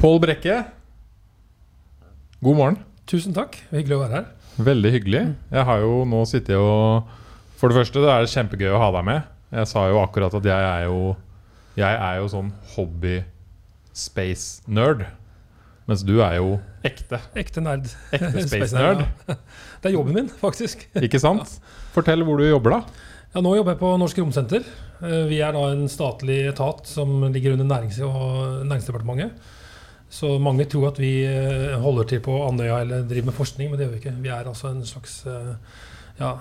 Pål Brekke, god morgen. Tusen takk. Hyggelig å være her. Veldig hyggelig. Jeg har jo nå sittet og For det første, det er kjempegøy å ha deg med. Jeg sa jo akkurat at jeg er jo Jeg er jo sånn hobby space-nerd. Mens du er jo ekte. Ekte nerd. Ekte space-nerd. ja. Det er jobben min, faktisk. Ikke sant? Fortell hvor du jobber, da. Ja, nå jobber jeg på Norsk Romsenter. Eh, Vi er da en statlig etat som ligger under Nærings- og Næringsdepartementet. Så mange tror at vi eh, holder til på Andøya eller driver med forskning, men det gjør vi ikke. Vi er altså en slags eh, ja,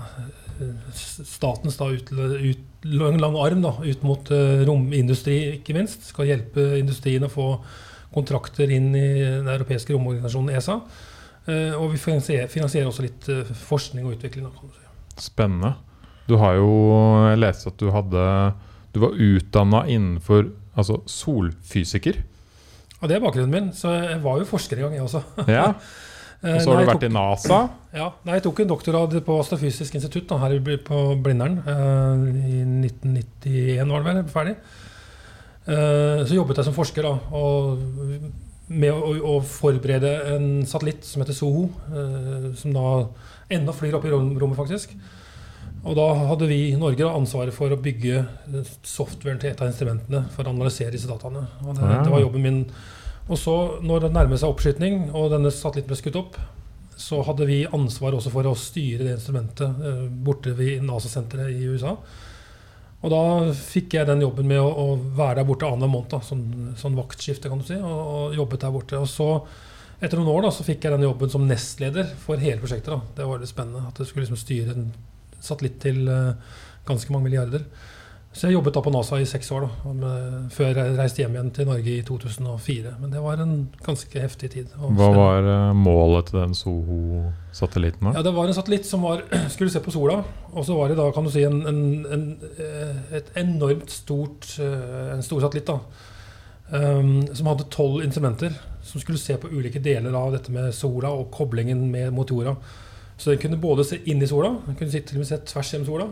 statens da, ut, ut, lang, lang arm da, ut mot eh, romindustri, ikke minst. Skal hjelpe industrien å få kontrakter inn i den europeiske romorganisasjonen ESA. Og vi finansierer, også litt forskning og utvikling. Da, si. Spennende. Du har jo lest at du hadde Du var utdanna innenfor altså solfysiker. Ja, Det er bakgrunnen min. Så jeg var jo forsker en gang, jeg også. Ja. Eh, Og så har nei, du vært vært i NASA. Ja, nei, jeg tok en doktorgrad på Astrofysisk institutt da, her på Blindern. eh, I 1991 var det vel, ferdig. Eh, så jobbet jeg som forsker da, og med å, å forberede en satellitt som heter Soho. som da ennå flyr opp i rommet, faktisk. Og da hadde vi i Norge ansvaret for å bygge eh, softwaren til et av instrumentene for å analysere disse dataene. Og det, det var jobben min. Og så, når det nærmet seg oppskyting, og denne satellitten ble skutt opp, så hadde vi ansvar også for å styre det instrumentet eh, borte ved NASA-senteret i USA. Og da fikk jeg den jobben med å, å være der borte annenhver måned, da, sånn, sånn vaktskifte, kan du si, og, og jobbet der borte. Og så, etter noen år, da, så fikk jeg den jobben som nestleder for hele prosjektet. da. Det var litt spennende at jeg skulle liksom styre en satellitt til eh, ganske mange milliarder. Så jeg jobbet da på NASA i seks år, da, med, før jeg reiste hjem igjen til Norge i 2004. Men det var en ganske heftig tid. Hva var eh, målet til den Soho-satellitten? Ja, Det var en satellitt som var, skulle se på sola. Og så var det da, kan du si, en, en, en, eh, et enormt stort En stor satellitt. da um, Som hadde tolv instrumenter som skulle se på ulike deler av dette med sola og koblingen med mot jorda. Så den kunne både se inn i sola, den kunne til og med se tvers gjennom sola.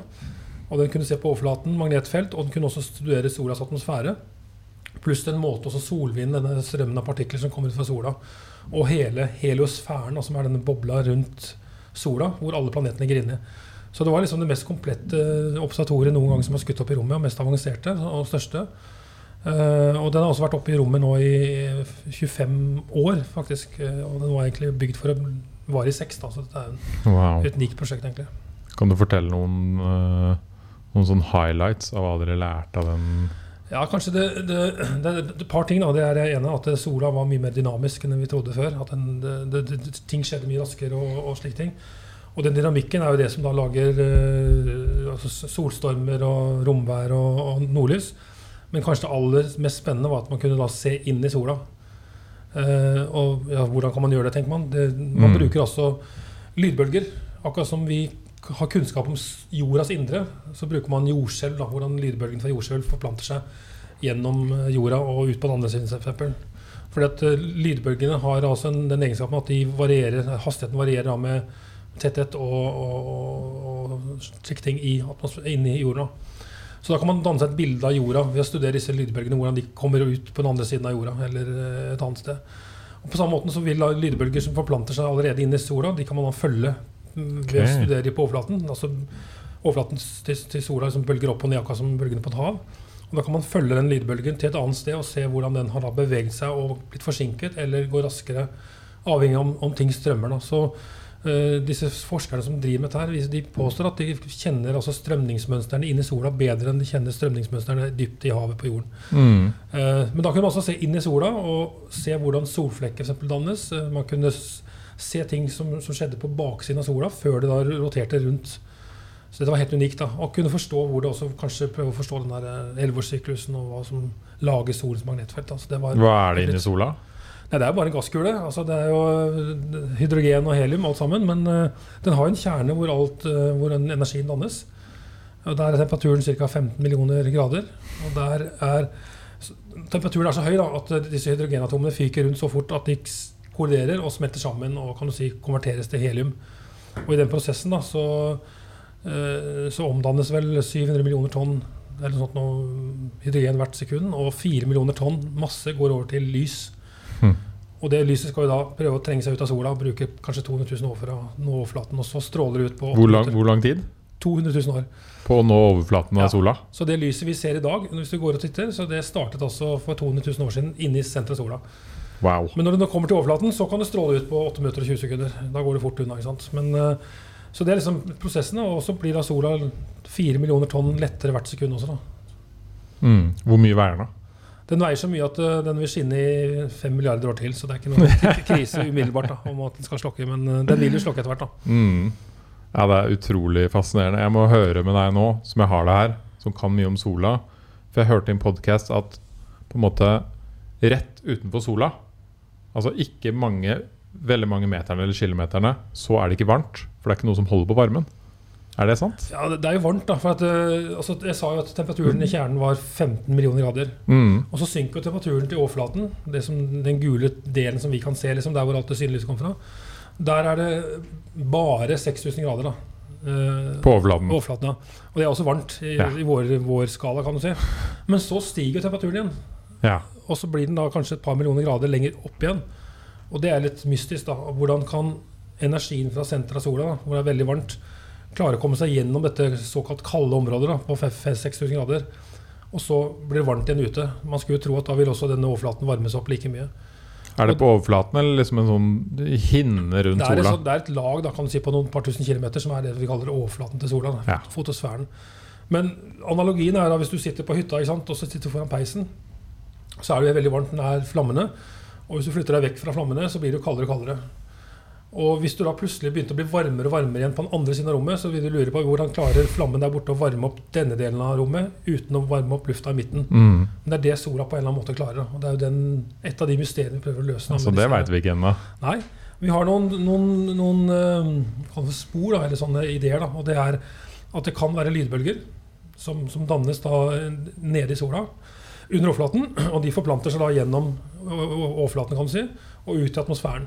Og den kunne se på overflaten, magnetfelt, og den kunne også studere solas atmosfære. Pluss den målte også solvinden, denne strømmen av partikler som kommer ut fra sola. Og hele heliosfæren, som er denne bobla rundt sola, hvor alle planetene ligger inni. Så det var liksom det mest komplette observatoriet noen gang som har skutt opp i rommet, og mest avanserte og største. Eh, og den har også vært oppe i rommet nå i 25 år, faktisk. Eh, og den var egentlig bygd for å vare i seks, da, så dette er Wow. et unikt prosjekt, egentlig. Kan du fortelle noen, eh, noen sånne highlights av hva dere lærte av den? Ja, kanskje det, det, det, Et par ting. da, det er ene At sola var mye mer dynamisk enn vi trodde før. At den, det, ting skjedde mye raskere og, og slike ting. Og den dynamikken er jo det som da lager eh, altså solstormer og romvær og, og nordlys. Men kanskje det aller mest spennende var at man kunne da se inn i sola. Eh, og ja, hvordan kan man gjøre det, tenker man. Det, man Mm. bruker altså lydbølger. Akkurat som vi har kunnskap om jordas indre, så bruker man jordskjelv. Hvordan lydbølgen fra jordskjelv forplanter seg gjennom eh, jorda og ut på den andre siden. eksempel. Fordi at eh, Lydbølgene har altså en, den egenskapen at varierer, hastigheten varierer da med tetthet og, og, og, og slike ting i inni jorda. Så da kan man danne seg et bilde av jorda ved å studere disse lydbølgene, hvordan de kommer ut på den andre siden av jorda eller eh, et annet sted. Og På samme måte så vil lydbølger som forplanter seg allerede inn i sola, de kan man da følge mm, ved å studere på overflaten. Altså overflaten til, til sola som bølger opp og ned, akkurat som bølgene på et hav. Og Da kan man følge den lydbølgen til et annet sted og se hvordan den har beveget seg og blitt forsinket eller går raskere, avhengig av om, om ting strømmer. Da. Så disse forskerne som driver med dette, her, de påstår at de kjenner altså strømningsmønstrene inn i sola bedre enn de kjenner strømningsmønstrene dypt i havet på jorden. Mm. Eh, Men da kunne man også se inn i sola og se hvordan solflekker dannes. Eh, Man kunne se ting som, som skjedde på baksiden av sola før det da roterte rundt. Så dette var helt unikt. da, Og kunne forstå hvor det også kanskje prøve å forstå den eh, elleveårssyklusen og hva som lager solens magnetfelt. Altså det var, Hva er det inni sola? Nei, Det er jo bare en gasskule. Altså, det er jo eh, hydrogen og helium alt sammen. Men uh, den har en kjerne hvor, alt, uh, hvor energien dannes. Og Der er temperaturen ca. 15 millioner grader. Og der er Temperaturen er så høy da, at disse hydrogenatomene fyker rundt så fort at de kolliderer og smelter sammen og kan du si, konverteres til helium. Og i den prosessen da, så, uh, så omdannes vel 700 millioner tonn eller noe sånt noe hydrogen hvert sekund. Og 4 millioner tonn masse går over til lys. Hm. Og det lyset skal jo da prøve å trenge seg ut av sola og bruke kanskje 200 000 år for å nå overflaten. Og så stråler det ut på Hvor lang, hvor lang tid 200 000 år. på å nå overflaten av Ja. sola? Så det lyset vi ser i dag, hvis du går og titter, så det startet altså for 200 000 år siden inne i senteret av sola. Wow. Men når det kommer til overflaten, så kan det stråle ut på 8 minutter og 20 sekunder. Da går det fort unna. ikke sant? Men, eh, så det er liksom prosessene. Og så blir da sola 4 millioner tonn lettere hvert sekund også. da. Mm. Hvor mye veier den? da? Den veier så mye at eh, den vil skinne i fem milliarder år til. Så det er ikke noe krise umiddelbart da, om at den skal slokke. Men eh, den vil jo slokke etter hvert. da. Mm. Ja, det er utrolig fascinerende. Jeg må høre med deg nå, som jeg har det her, som kan mye om sola. For jeg hørte i en podkast at på en måte rett utenfor sola, altså ikke mange, veldig mange meterne eller kilometerne, så er det ikke varmt. For det er ikke noe som holder på varmen. Er det sant? Ja, det, er jo varmt, da. For at, eh, altså, jeg sa jo at temperaturen i kjernen var 15 millioner grader. Mm. Og så synker temperaturen til overflaten, det som, den gule delen som vi kan se, liksom, der hvor alt det synlige lyset kommer fra. Der er det bare 6000 grader. da. Eh, På overflaten. overflaten, ja. Og det er også varmt i, Ja. i vår, vår skala, kan du si. Men så stiger temperaturen igjen. Ja. Og så blir den da kanskje et par millioner grader lenger opp igjen. Og det er litt mystisk. da. Hvordan kan energien fra senteret av sola, da, hvor det er veldig varmt, klare å komme seg gjennom dette såkalt kalde området da, på 6000 grader? Og så blir det varmt igjen ute. Man skulle jo tro at da vil også denne overflaten varmes opp like mye. Er det på overflaten eller liksom en sånn hinne rundt Det sola? det er et lag da, kan du si, på noen par tusen kilometer som er det vi kaller overflaten til sola. Da, Ja. Fotosfæren. Men analogien er da hvis du sitter på hytta sant, og så sitter du foran peisen, så er det veldig varmt nær flammene. Og hvis du flytter deg vekk fra flammene, så blir det jo kaldere og kaldere. Og hvis du da plutselig begynte å bli varmere og varmere igjen på den andre siden av rommet, så vil du lure på hvordan klarer flammen der borte å varme opp denne delen av rommet uten å varme opp lufta i midten. Mm. Men det er det sola på en eller annen måte klarer. Og det er jo den, et av de mysteriene vi prøver å løse. Så Altså, det veit vi ikke ennå. Nei. Vi har noen, noen, noen eh, spor, da, eller sånne ideer. Da, og det er at det kan være lydbølger som, som dannes da nede i sola under overflaten. Og de forplanter seg da gjennom overflaten kan du si, og ut i atmosfæren.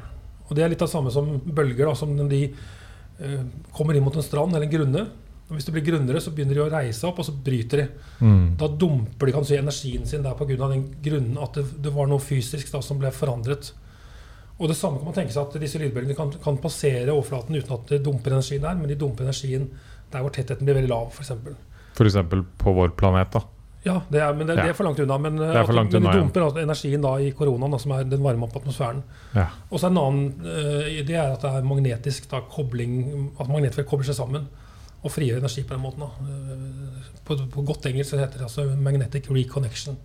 Og Det er litt av det samme som bølger. da, som de eh, kommer inn mot en strand eller en grunne. Og Hvis det blir grunnere, så begynner de å reise opp, og så bryter de. Mm. Da dumper de kan si, energien sin der pga. den grunnen at det, det var noe fysisk da, som ble forandret. Og det samme kan man tenke seg at disse lydbølgene kan, kan passere overflaten uten at det dumper energien der, men de dumper energien der hvor tettheten blir veldig lav, f.eks. F.eks. på vår planet. da Ja, det er, men det, det er for langt unna. Men, at- langt men unna, de dumper altså energien da i koronaen, da, som er den varme opp atmosfæren. Ja. Og så er en annen eh, idé er at det er magnetisk da, kobling, at magnetfelt kobler seg sammen og frigjør energi på den måten. Da. Eh, På, på godt engelsk heter det altså magnetic reconnection.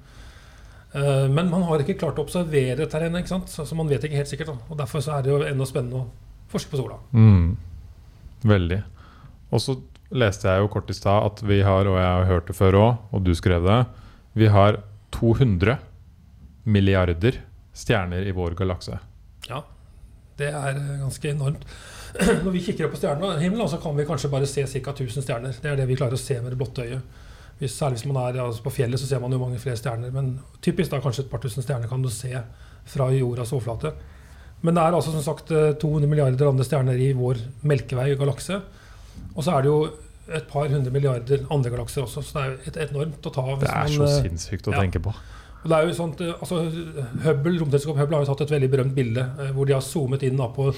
Eh, Men man har ikke klart å observere terrenget, ikke sant? så man vet ikke helt sikkert. Da. Og Derfor så er det jo enda spennende å forske på sola. Mm. Veldig. Og så leste jeg jo kort i stad at vi har, og jeg har hørt det før òg, og du skrev det, vi har 200 milliarder stjerner i vår galakse. Ja, det er eh, ganske enormt. Når vi kikker opp på stjernehimmelen, så kan vi kanskje bare se ca. 1000 stjerner. Det er det vi klarer å se med det blotte øyet. Hvis, særlig hvis man er altså på fjellet, så ser man jo mange flere stjerner. Men typisk da kanskje et par tusen stjerner kan du se fra jordas overflate. Men det er altså som sagt eh, 200 milliarder andre stjerner i vår Melkevei-galakse. Og så er det jo et par hundre milliarder andre galakser også, så det er jo et enormt å ta av. Det er man, så eh, sinnssykt å ja. tenke på. og det er jo sånt, eh, altså Hubble, Romteleskop Hubble har jo tatt et veldig berømt bilde eh, hvor de har zoomet inn da på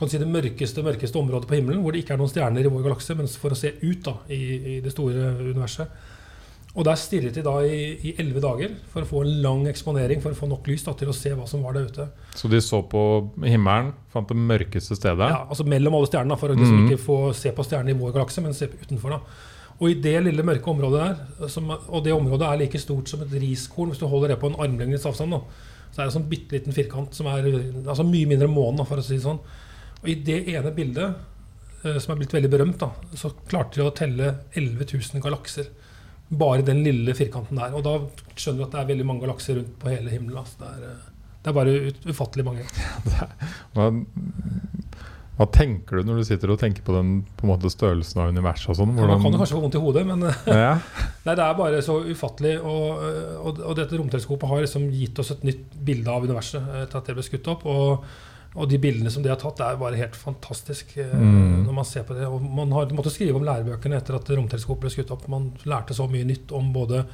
kan si, det mørkeste mørkeste området på himmelen, hvor det ikke er noen stjerner i vår galakse, men for å se ut da, i, i det store universet. Og Der stirret de da i elleve dager for å få en lang eksponering for å få nok lys da, til å se hva som var der ute. Så de så på himmelen, fant det mørkeste stedet. Ja, altså Mellom alle stjernene, for å liksom Mhm. ikke få se på stjernene i vår galakse, men se utenfor. da. Og i det lille mørke området der, som, og det området er like stort som et riskorn, hvis du holder det på en armlengdes avstand, da, så er det en sånn bitte liten firkant som er altså mye mindre enn månen, for å si det sånn. Og i det ene bildet, eh, som er blitt veldig berømt, da, så klarte de å telle 11 000 galakser. Bare den lille firkanten der. Og da skjønner du at det er veldig mange galakser rundt på hele himmelen. Altså. Det, er, eh, det er bare ufattelig mange. Hva, hva tenker du når du sitter og tenker på den på måte størrelsen av universet og sånn? Man kan jo kanskje få vondt i hodet, men eh, ja. Nei, det er bare så ufattelig. Og, og, og dette romteleskopet har liksom gitt oss et nytt bilde av universet etter at det ble skutt opp. Og, og de bildene som de har tatt, er bare helt fantastisk eh, Mm. når man ser på det. Og man har måttet skrive om lærebøkene etter at romteleskopet ble skutt opp. Man lærte så mye nytt om både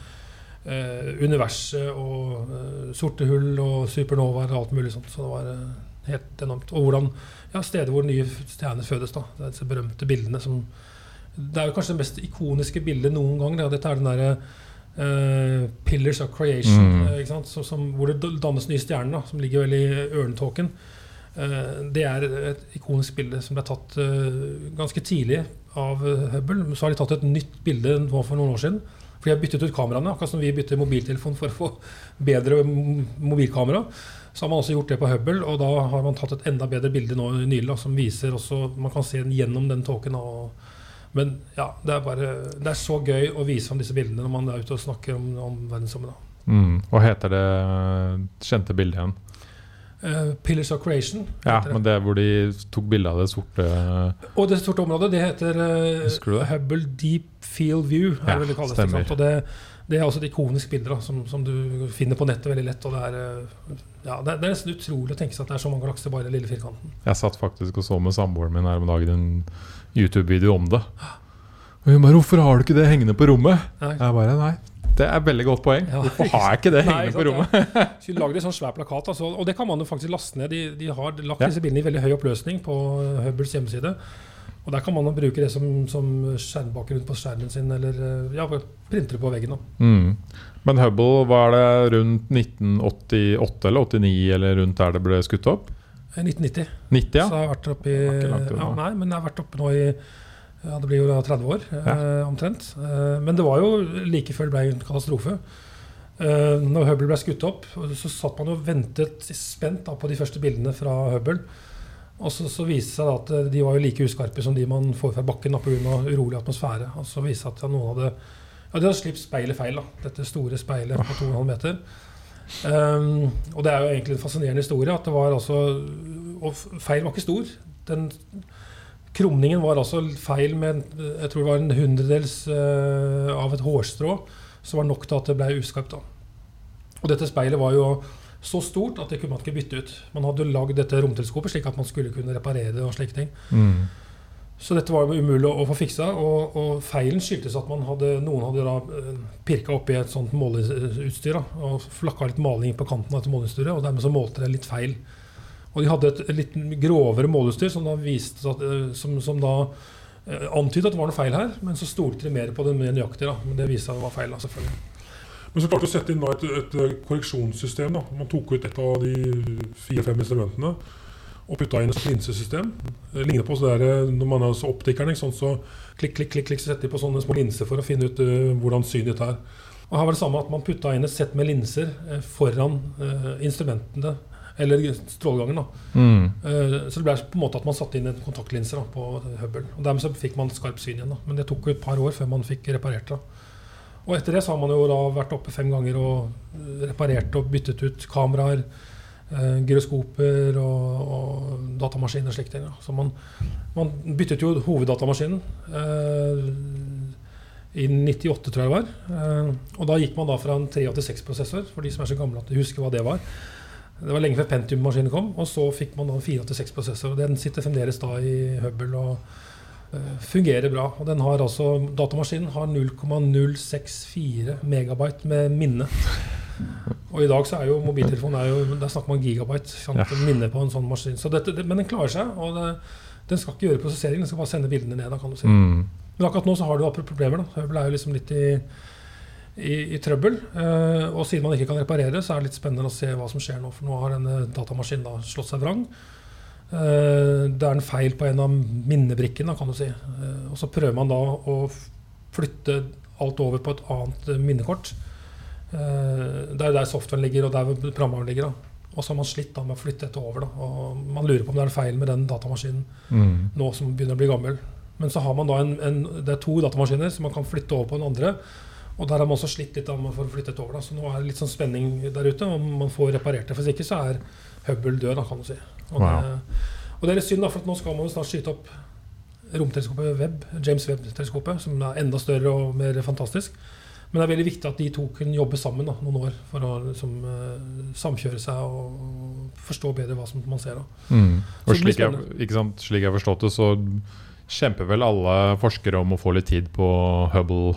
eh, universet og eh, sorte hull og supernovaer og alt mulig sånt. Så det var eh, helt enormt. Og hvordan ja, steder hvor nye stjerner fødes. da Det er disse berømte bildene som Det er jo kanskje det mest ikoniske bildet noen gang. Da. Dette er den derre eh, Pillars of Creation, Mm. eh, ikke sant? Så, som, hvor det dannes nye stjerner, da, som ligger vel i ørnetåken. Eh, det er et ikonisk bilde som ble tatt eh, ganske tidlig av eh, Hubble. Så har de tatt et nytt bilde for noen år siden. For de har byttet ut kameraene, akkurat som vi bytter mobiltelefon for å få bedre mobilkamera. Så har man også gjort det på Hubble, og da har man tatt et enda bedre bilde nå nylig, som viser også Man kan se gjennom den tåken. Men ja, det er bare Det er så gøy å vise fram disse bildene når man er ute og snakker om, om verdensrommet. Mm. Hva heter det kjente bildet igjen? Eh, Pillars of Creation. Ja, det. men det hvor de tok bilde av det sorte Og det sorte området det heter det? Hubble Deep Field View. Er Ja, det vel det kalles, stemmer. Og det, det er også et ikonisk bilde da, som, som du finner på nettet veldig lett. Og det er, eh, ja, det, er, det er nesten utrolig å tenke seg at det er så mange galakser bare i den lille firkanten. Jeg satt faktisk og så med samboeren min her om dagen en YouTube-video om det. Og hun bare 'Hvorfor har du ikke det hengende på rommet?' Nei. Jeg bare Nei, det er veldig godt poeng. Ja, Hvorfor har jeg ikke det hengende på rommet? ja. Skulle lagd en sånn svær plakat. Altså, og det kan man jo faktisk laste ned. De, de har lagt Ja. disse bildene i veldig høy oppløsning på Hubbles hjemmeside. Og der kan man bruke det som, som skjermbakgrunn på skjermen sin, eller eh, ja, printer det på veggen. Mm. Men Hubble, var det rundt 1988 eller 89 eller rundt der det ble skutt opp? Eh, 1990. 90, Så jeg har vært oppe i ja, Nei, men jeg har vært oppe nå i ja, Det blir jo da 30 år, eh, omtrent. Eh, men det var jo like før det ble en katastrofe. Eh, når Hubble ble skutt opp, så satt man og ventet spent på de første bildene fra Hubble. Og så, så viste det seg at de var jo like uskarpe som de man får fra bakken pga. urolig atmosfære. Og så viste det seg at noen hadde ja, de hadde sluppet speilet feil. da, Dette store speilet på 2,5 meter. Um, og det er jo egentlig en fascinerende historie. at det var altså, Og feil var ikke stor. Den Krumningen var altså feil med jeg tror det var en hundredels eh, av et hårstrå, som var nok til at det ble uskarpt. Og dette speilet var jo så stort at det kunne man ikke bytte ut. Man hadde lagd dette romteleskopet slik at man skulle kunne reparere det. og slike ting. Mm. Så dette var umulig å få fiksa. Og, og feilen skyldtes at man hadde, noen hadde da eh, pirka oppi et sånt måleutstyr da, og flakka litt maling på kanten av dette måleutstyret, og dermed så målte det litt feil. Og de hadde et, litt grovere måleutstyr som da at, eh, som, som da eh, antydet at det var noe feil her, men så stolte de mer på det mer nøyaktig. Men det viste seg å være feil. da, selvfølgelig. Men så klarte å sette inn da et, et eh, korreksjonssystem. da. Man tok ut et av de fire-fem instrumentene og putta inn et linsesystem. Det ligner på så der, eh, når man er optikeren. ikke sant, så klikk, klikk, klikk, klikk, så setter de på sånne små linser for å finne ut uh, hvordan synet ditt er. Og her var det samme at Man putta inn et sett med linser eh, foran eh, instrumentene, eller strålegangen. Mm. Eh, Så det ble på en måte at man satte inn en kontaktlinse da, på Hubble. Og Dermed så fikk man skarpt syn igjen. da. Men det tok jo et par år før man fikk reparert det. Og etter det så har man jo da vært oppe fem ganger og eh, reparert og byttet ut kameraer, eh, gyroskoper og, og datamaskiner og slike ting. Så man, man byttet jo hoveddatamaskinen eh, i 98, tror jeg det var. Eh, og da gikk man da fra en 386-prosessor, for de som er så gamle at de husker hva det var. Det var lenge før Pentium-maskinen kom, og så fikk man da en 486-prosessor. og Den sitter fremdeles da i Hubble og uh, fungerer bra. Og den har altså, Datamaskinen har 0,064 megabyte med minne. Og i dag så er jo mobiltelefonen er jo, Der snakker man gigabyte sant? Ja. minne på en sånn maskin. Så dette, det, men den klarer seg. og det, Den skal ikke gjøre prosessering, den skal bare sende bildene ned. Da, kan du si. Mm. Men akkurat nå så har du da problemer. da. Hubble er jo liksom litt i, i, i trøbbel. Eh, og siden man ikke kan reparere, så er det litt spennende å se hva som skjer nå. For nå har denne datamaskinen da slått seg vrang. Eh, det er en feil på en av minnebrikkene, kan du si. Eh, og så prøver man da å flytte alt over på et annet eh, minnekort. Eh, det er der softwaren ligger, og der programvaren ligger. da. Og så har man slitt da med å flytte dette over. da. Og man lurer på om det er en feil med den datamaskinen Mm. nå som begynner å bli gammel. Men så har man da en, en, det er to datamaskiner som man kan flytte over på den andre. Og der har man også slitt litt da med for å flytte det over. Da. Så nå er det litt sånn spenning der ute om man får reparert det. For ikke så er Hubble død, da, kan du si. Og, Wow. det, og det er litt synd, da, for nå skal man jo snart skyte opp romteleskopet Webb, James Webb-teleskopet, som er enda større og mer fantastisk. Men det er veldig viktig at de to kunne jobbe sammen da, noen år for å liksom, eh, samkjøre seg og forstå bedre hva som man ser. da. Mm. Og slik jeg, sant, slik jeg har forstått det, så kjemper vel alle forskere om å få litt tid på Hubble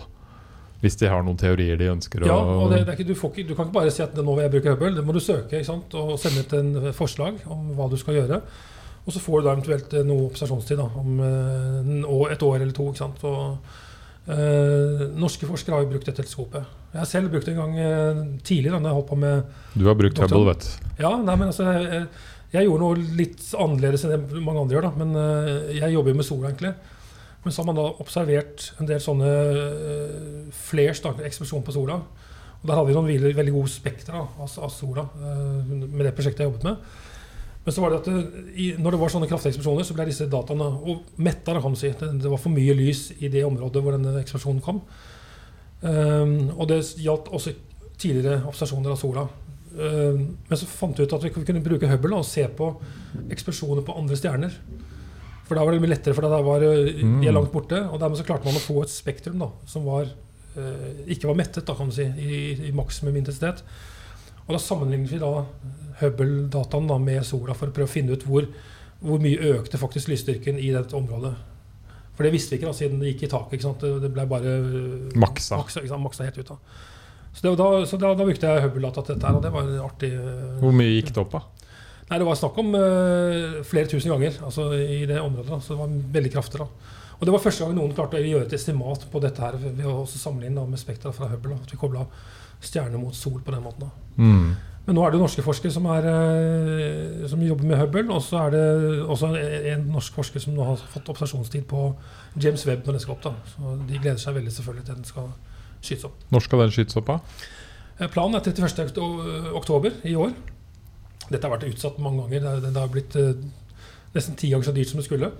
Hvis de har noen teorier de ønsker Ja, å og det, det er ikke, du, får ikke, du kan ikke bare si at nå vil jeg bruke Hubble. Det må du søke ikke sant? og sende ut en forslag om hva du skal gjøre. Og så får du da eventuelt eh, noe observasjonstid da, om eh, et år eller to. Og, eh, norske forskere har jo brukt dette teleskopet. Jeg har selv brukt det en gang eh, tidlig da når jeg holdt på med Du har brukt Hubble, vet du. Ja, nei, men altså jeg, jeg gjorde noe litt annerledes enn det mange andre gjør, da. Men eh, jeg jobber jo med sola, egentlig. Men så har man da observert en del sånne uh, flares, da, eksplosjon på sola. Og der hadde vi noen veldig, veldig gode spekter av, av sola uh, med det prosjektet jeg jobbet med. Men så var det at det, i, når det var sånne kraftige eksplosjoner, så ble disse dataene og metta. kan si. Det, det var for mye lys i det området hvor denne eksplosjonen kom. Um, og det gjaldt også tidligere observasjoner av sola. Um, men så fant vi ut at vi kunne bruke Hubble da, og se på eksplosjoner på andre stjerner. For da var det mye lettere, for da var de er langt borte. Og dermed så klarte man å få et spektrum da, som var, uh, ikke var mettet, da, kan du si, i, i maksimum intensitet. Og da sammenlignet vi da Hubble-dataen da med sola for å prøve å finne ut hvor, hvor mye økte faktisk lysstyrken i dette området. For det visste vi ikke da, siden det gikk i taket. ikke sant? Det, ble bare Maksa. maksa, maksa helt ut. da. Så, da, så da, da brukte jeg Hubble-data til dette, her, og det var artig. Hvor mye gikk det opp, da? Nei, Det var snakk om uh, flere tusen ganger altså, i det området. Da. Så det var veldig kraftig. da. Og det var første gang noen klarte å gjøre et estimat på dette her ved å også inn da, med spektra fra Hubble. Da. At vi kobla stjerner mot sol på den måten. da. Mm. Men nå er det jo norske forskere som, er, eh, som jobber med Hubble. Og så er det også en norsk forsker som nå har fått observasjonstid på James Webb når den skal opp. da. Så De gleder seg veldig selvfølgelig til den skal skytes opp. Når skal den skytes opp, da? Eh, Planen er 31. oktober i år. Dette har vært utsatt mange ganger. Det, har blitt eh, nesten ti ganger så dyrt som det skulle.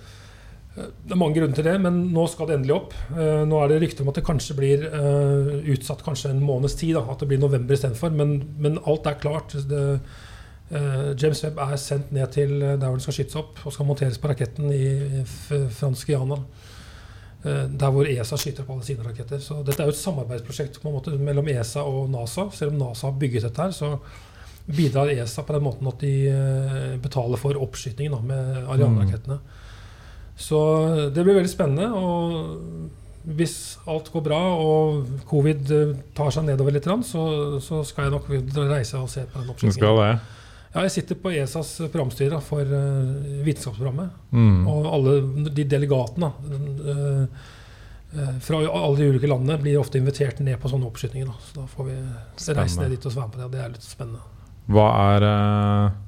Eh, Det er mange grunner til det, men nå skal det endelig opp. Eh, Nå er det rykter om at det kanskje blir utsatt kanskje en måneds tid. Da, at det blir november istedenfor. Men, men alt er klart. Det, James Webb er sendt ned til der hvor den skal skytes opp og skal monteres på raketten i fransk. Eh, Der hvor ESA skyter opp alle sine raketter. Så dette er jo et samarbeidsprosjekt måte mellom ESA og NASA. Selv om NASA har bygget dette her, så bidrar ESA på den måten at de eh, betaler for oppskytingen da, med Ariane-rakettene. Så det blir veldig spennende. Og hvis alt går bra og covid eh, tar seg nedover litt, så, så skal jeg nok reise og se på den oppskytingen. Ja, jeg sitter på ESAs programstyre for eh, vitenskapsprogrammet. Mm. Og alle de delegatene fra alle de ulike landene blir ofte invitert ned på sånne oppskytinger. Da. Så da får vi reise ned dit og svare på det. og Det er litt spennende. Hva er eh,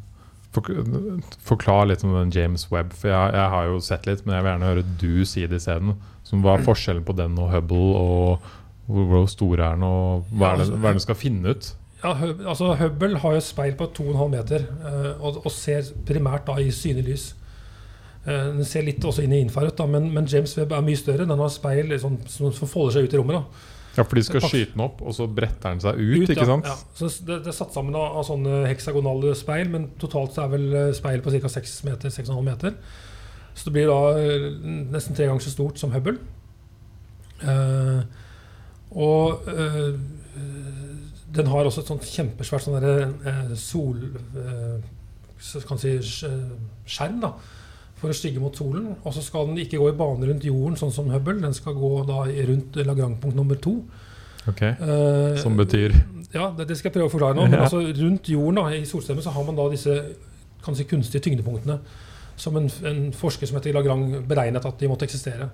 Forklar litt om den James Webb. For jeg, jeg har jo sett litt, men jeg vil gjerne høre du si det isteden. Hva er forskjellen på den og Hubble, og hvor stor er den, og hva er det, hva er det den skal finne ut? Ja, altså Hubble har jo speil på 2,5 meter eh, og, og ser primært da i synlig lys. Eh, den ser litt også inn i infrarødt, men, men James Webb er mye større. Den har speil liksom, som, som folder seg ut i rommet. da. Ja, for de skal skyte den opp, og så bretter den seg ut, Ut, ikke sant? Ja. Så det, det er satt sammen av, av sånne heksagonale speil, men totalt så er vel eh, speil på ca. 6 meter, 6,5 meter. Så det blir da eh, nesten tre ganger så stort som Hubble. Eh, og eh, den har også et sånt kjempesvært sånn derre, eh, sol... Eh, kan si skjerm, da. For å stygge mot solen. Og så skal den ikke gå i bane rundt jorden, sånn som Hubble. Den skal gå da rundt lagrangpunkt nummer to. Ok, Eh, Som betyr ja, det, det skal jeg prøve å forklare nå. Men Ja. altså, rundt jorden da, i solsystemet så har man da disse si, kunstige tyngdepunktene som en, en forsker som heter Lagrang beregnet at de måtte eksistere.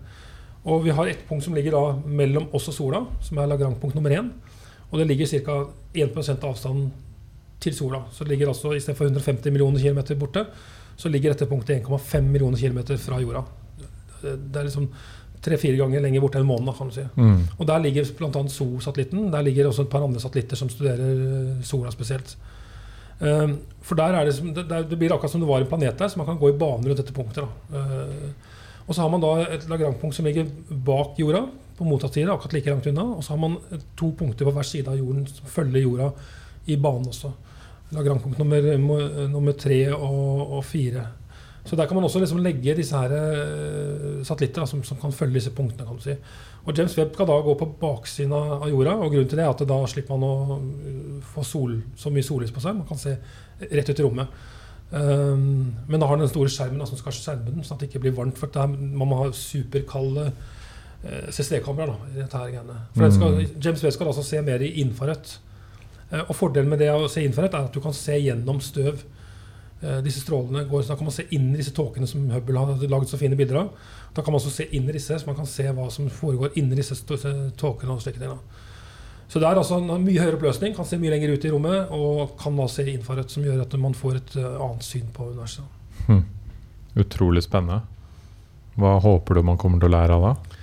Og vi har et punkt som ligger da mellom oss og sola, som er lagrangpunkt nummer én. Og det ligger ca. 1 avstanden til sola. Så det ligger altså istedenfor 150 millioner kilometer borte, så ligger dette punktet 1,5 millioner kilometer fra jorda. Det er liksom tre-fire ganger lenger borte enn månen. kan du si. mm. Og Der ligger bl.a. SO-satellitten. Der ligger også et par andre satellitter som studerer eh, sola spesielt. Um, for der er det, som, det, blir akkurat som det var en planet der, så man kan gå i bane rundt dette punktet. Da. Uh, og så har man da et Lagrange-punkt som ligger bak jorda, på motsatt side, akkurat like langt unna. Og så har man to punkter på hver side av jorden som følger jorda i banen også. Lagrange-punkt nummer, nummer tre og, og fire. Så der kan man også liksom legge disse her eh, satellitter som, som kan følge disse punktene. kan du si. Og James Webb kan da gå på baksiden av jorda. og Grunnen til det er at da slipper man å uh, få sol, så mye sollys på seg. Man kan se rett ut i rommet. Um, men da har den store skjermen som skal skjerme den, sånn at det ikke blir varmt. For der, man må ha superkalde eh, CCD-kamera. da, i dette her greiene. For mm. skal, James Webb skal altså se mer i infrarødt. Eh, og Fordelen med det å se infrarødt er at du kan se gjennom støv. Eh, disse strålene går, så Da kan man se inn i disse tåkene som Hubble har laget så fine bilder av. Da kan man også se inn i disse, så man kan se hva som foregår inni disse tåkene. og slike ting. Så det er altså en mye høyere oppløsning, kan se mye lenger ut i rommet og kan da se infrarødt, som gjør at man får et eh, annet syn på universet. Utrolig spennende. Hva håper du man kommer til å lære av da?